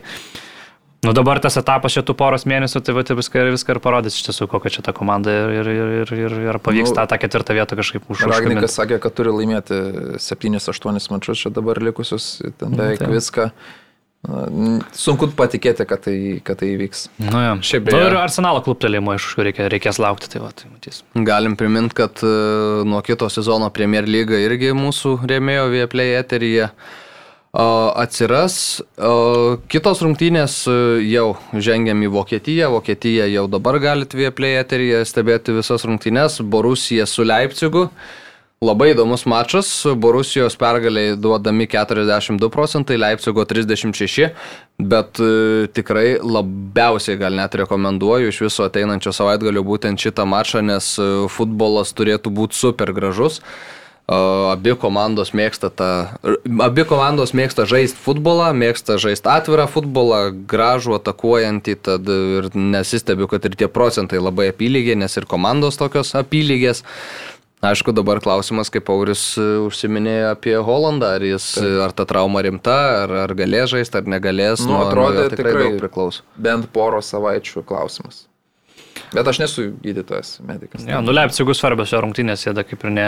nu dabar tas etapas šitų poros mėnesių, tai va, tai viską, ir- viską ir parodys iš tiesų, kokia čia ta komanda ir, ir, ir, ir, ir, pavyks Nu, tą, tą ketvirtą vietą kažkaip užšaukti. Ragnikas sakė, kad turi laimėti 7-8 mačius čia dabar likusius, ten beveik taip. viską. Na, n- Sunku patikėti, kad tai, kad tai įvyks. Nu, ja. Šiaip beje- ir arsenalo kluptelėjimo, aišku, reikia, reikės laukti, tai va, tai matys. Galim priminti, kad e, nuo kito sezono Premier lyga irgi mūsų rėmėjo Vieplay eteryje o, atsiras. O, kitos rungtynės e, jau žengiam į Vokietiją. Vokietija jau dabar galite Vieplay eteryje stebėti visas rungtynės. Borusija su Leipzigu. Labai įdomus mačas. Borusijos pergaliai duodami 42 procentai, Leipzigo 36, bet e, tikrai labiausiai gal net rekomenduoju iš viso ateinančio savaitgalio būtent šitą mačą, nes e, futbolas turėtų būti super gražus. E, Abi komandos mėgsta tą, abi komandos mėgsta žaisti futbolą, mėgsta žaisti atvirą futbolą, gražų, atakuojantį, tad ir nesistebiu, kad ir tie procentai labai apylygiai, nes ir komandos tokios apylygės. Aišku, dabar klausimas, kaip Auris e, užsiminėjo apie Holandą, ar, jis, ar ta trauma rimta, ar, ar galės žaisti, ar negalės. Nu, atrodė jo tikrai daug priklauso. Bent poro savaičių klausimas. Bet aš nesu gydytojas, medicas. Ja, nu Leipzigų svarbios jo rungtynės, jie da kaip ir ne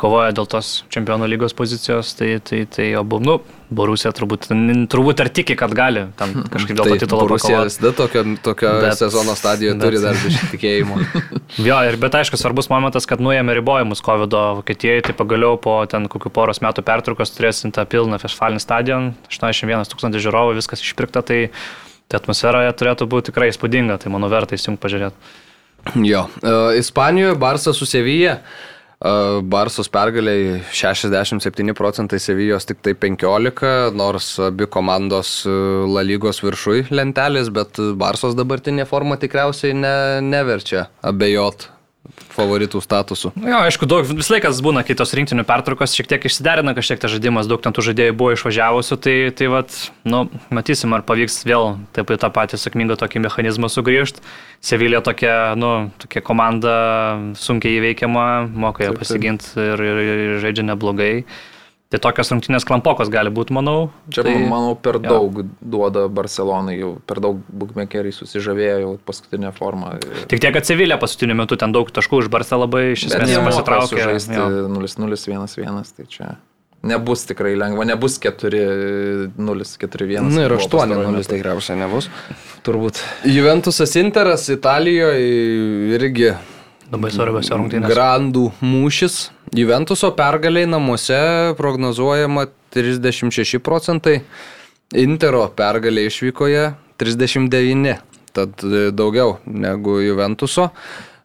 kovoja dėl tos čempionų lygos pozicijos, tai, tai, tai abu, nu, Borusija turbūt, turbūt ar tiki, kad gali tam kažkaip dėl to titulo pakovoti. visada tokio, tokio Bet- sezono stadijoje bet- turi dar biškį tikėjimo. Jo, ir bet aišku, svarbus momentas, kad nuėmė ribojimus COVID Vokietijoje, tai pagaliau po ten kokių poros metų pertraukos turėsim tą pilną fešfalinį stadioną, 81 tūkstantis žiūrovų, viskas išpirkta, tai, tai atmosfera turėtų būti tikrai įspūdinga, tai manau verta įsijungti pažiūrėti. Jo. Uh, Ispanijoje Barsas su Sevija. Uh, Barsos pergaliai 67 procentai Sevijos tik tai 15, nors abi komandos uh, La lygos viršui lentelės, bet Barsos dabartinė forma tikriausiai ne, neverčia abejot favoritų statusu. Nu Jo, aišku, daug, vis laikas būna kitos rinktinių pertraukos, šiek tiek išsiderina kažkiek tas žaidimas, daug ten tų žaidėjų buvo išvažiavusių, tai, tai vat, nu, matysim, ar pavyks vėl taip į tą patį sėkmingą tokį mechanizmą sugrįžti. Sevilė tokia, nu, tokia komanda sunkiai įveikiama, moka ją pasiginti ir, ir, ir žaidžia neblogai. Tai tokios rungtynės klampokos gali būti, manau. Čia, tai, manau, per jo. daug duoda Barcelonai, jau per daug bookmakeriai susižavėjo jau paskutinę formą. Tik tiek, kad Sevilė paskutiniu metu ten daug taškų iš Barça labai iš esmės pasitraukė. sužaisti jo. 0-0-1-1, tai čia nebus tikrai lengva, nebus 4-0-4-1. Na Nu ir 8-0 tikriausiai nebus. Turbūt. Juventusas Interas Italijoje irgi Labai svarbios rungtynės. grandų mūšis. Juventuso pergaliai namuose prognozuojama 36 procentai, Intero pergalė išvykoje 39, tad e, daugiau negu Juventuso.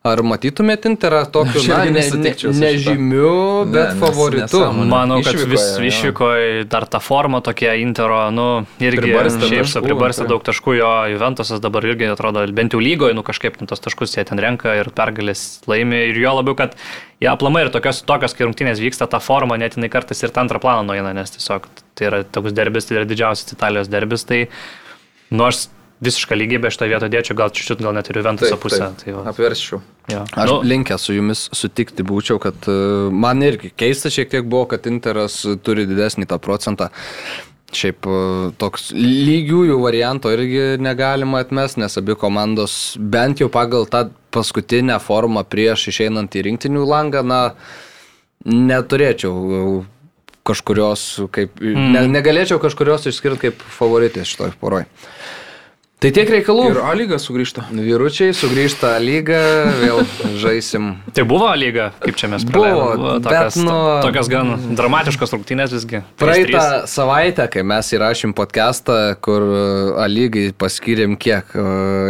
Ar matytumėt Interą tokiu, na, ne, ne, su nežymiu, Ne, bet nes- favoritu? nesąmonė. Manau, kad Išvykoje, vis jo. išvykoje dar ta forma tokia Intero, nu, irgi Pribarstė šiaip taškų, pribarstė tai. daug taškų, jo Juventusas dabar irgi atrodo, bent jau lygoje, nu kažkaip ten tos taškus jie ten renka ir pergalės laimi ir jo labiau, kad jie aplamai ir tokios, tokios kai rungtynės vyksta, ta forma net jinai kartais ir tą antrą planą nueina, nes tiesiog tai yra toks derbis, tai yra didžiausias Italijos derbis, tai nors visišką lygybę šitą vietą dėčiau, gal čiūčiut, gal net ir Juventuso pusę. Tai va, Apverščiau. jo. Aš Nu, linkęs su jumis sutikti būčiau, kad e, man irgi keista šiek tiek buvo, kad Interas turi didesnį tą procentą. Šiaip e, toks lygiųjų varianto irgi negalima atmesti, nes abi komandos bent jau pagal tą paskutinę formą prieš išeinant į rinktinių langą, na, neturėčiau kažkurios, kaip, mm. ne, negalėčiau kažkurios išskirti kaip favoritės šitoj poroj. Tai tiek reikalų. Ir A lyga sugrįžta. Vyručiai sugrįžta į lygą, vėl žaisim. Tai buvo lyga, kaip čia mes Buvo, praleidom? bet tokias, nu- tokias gan dramatiškos rungtynės visgi. Praeitą 3-3. savaitę, kai mes įrašym podcastą, kur A lygai paskyrėm kiek e,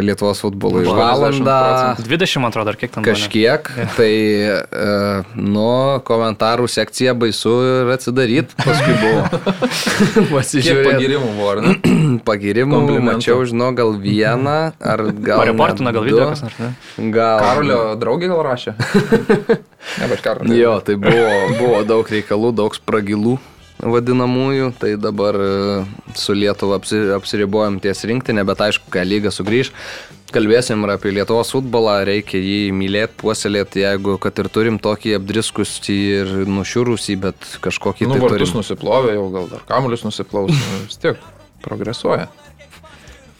Lietuvos futbolui? Valandą 40%. 20, man atrodo, ar kiek ten kažkiek. Tai, e, nu, komentarų sekcija baisu ir atsidaryt paskui buvo. Pasižiūrėjau. pagirimų buvo, ar ne? Pagirimų, mačiau, žinau, gal vieną, ar gal. Pareportina net gal video kas nors, ne? Gal. Karolio draugė gal rašė? ne, bet Karolio. Jo, tai buvo, buvo daug reikalų, daug spragilų vadinamųjų, tai dabar e, su Lietuva apsi, apsiribojom ties rinktinė, bet aišku, kai lyga sugrįž, kalbėsim ir apie Lietuvos futbolą, reikia jį mylėti, puoselėti, jeigu kad ir turim tokį apdriskusį ir nušiurusį, bet kažkokį Nu, tai vartus turim. nusiplovė, jau gal dar kamuolius nusiplaus, nu, vis tiek progresuoja.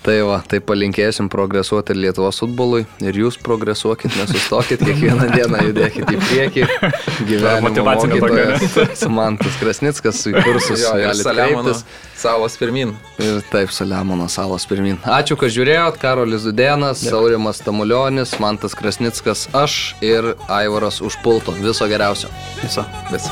Tai va, tai palinkėsim progresuoti ir Lietuvos futbolui ir jūs progresuokit, nesustokit, kiekvieną dieną judėkit į priekį. Gyvenimo mokytojas Mantas Krasnickas kursus Jo, galite kreiptis. salos pirmin. Ir taip, Saliamono salos pirmin. Ačiū, kad žiūrėjot. Karolis Zudėnas, Saurimas Tamulionis, Mantas Krasnickas, aš ir Aivaras Užpulto. Viso geriausio. Viso. Vis.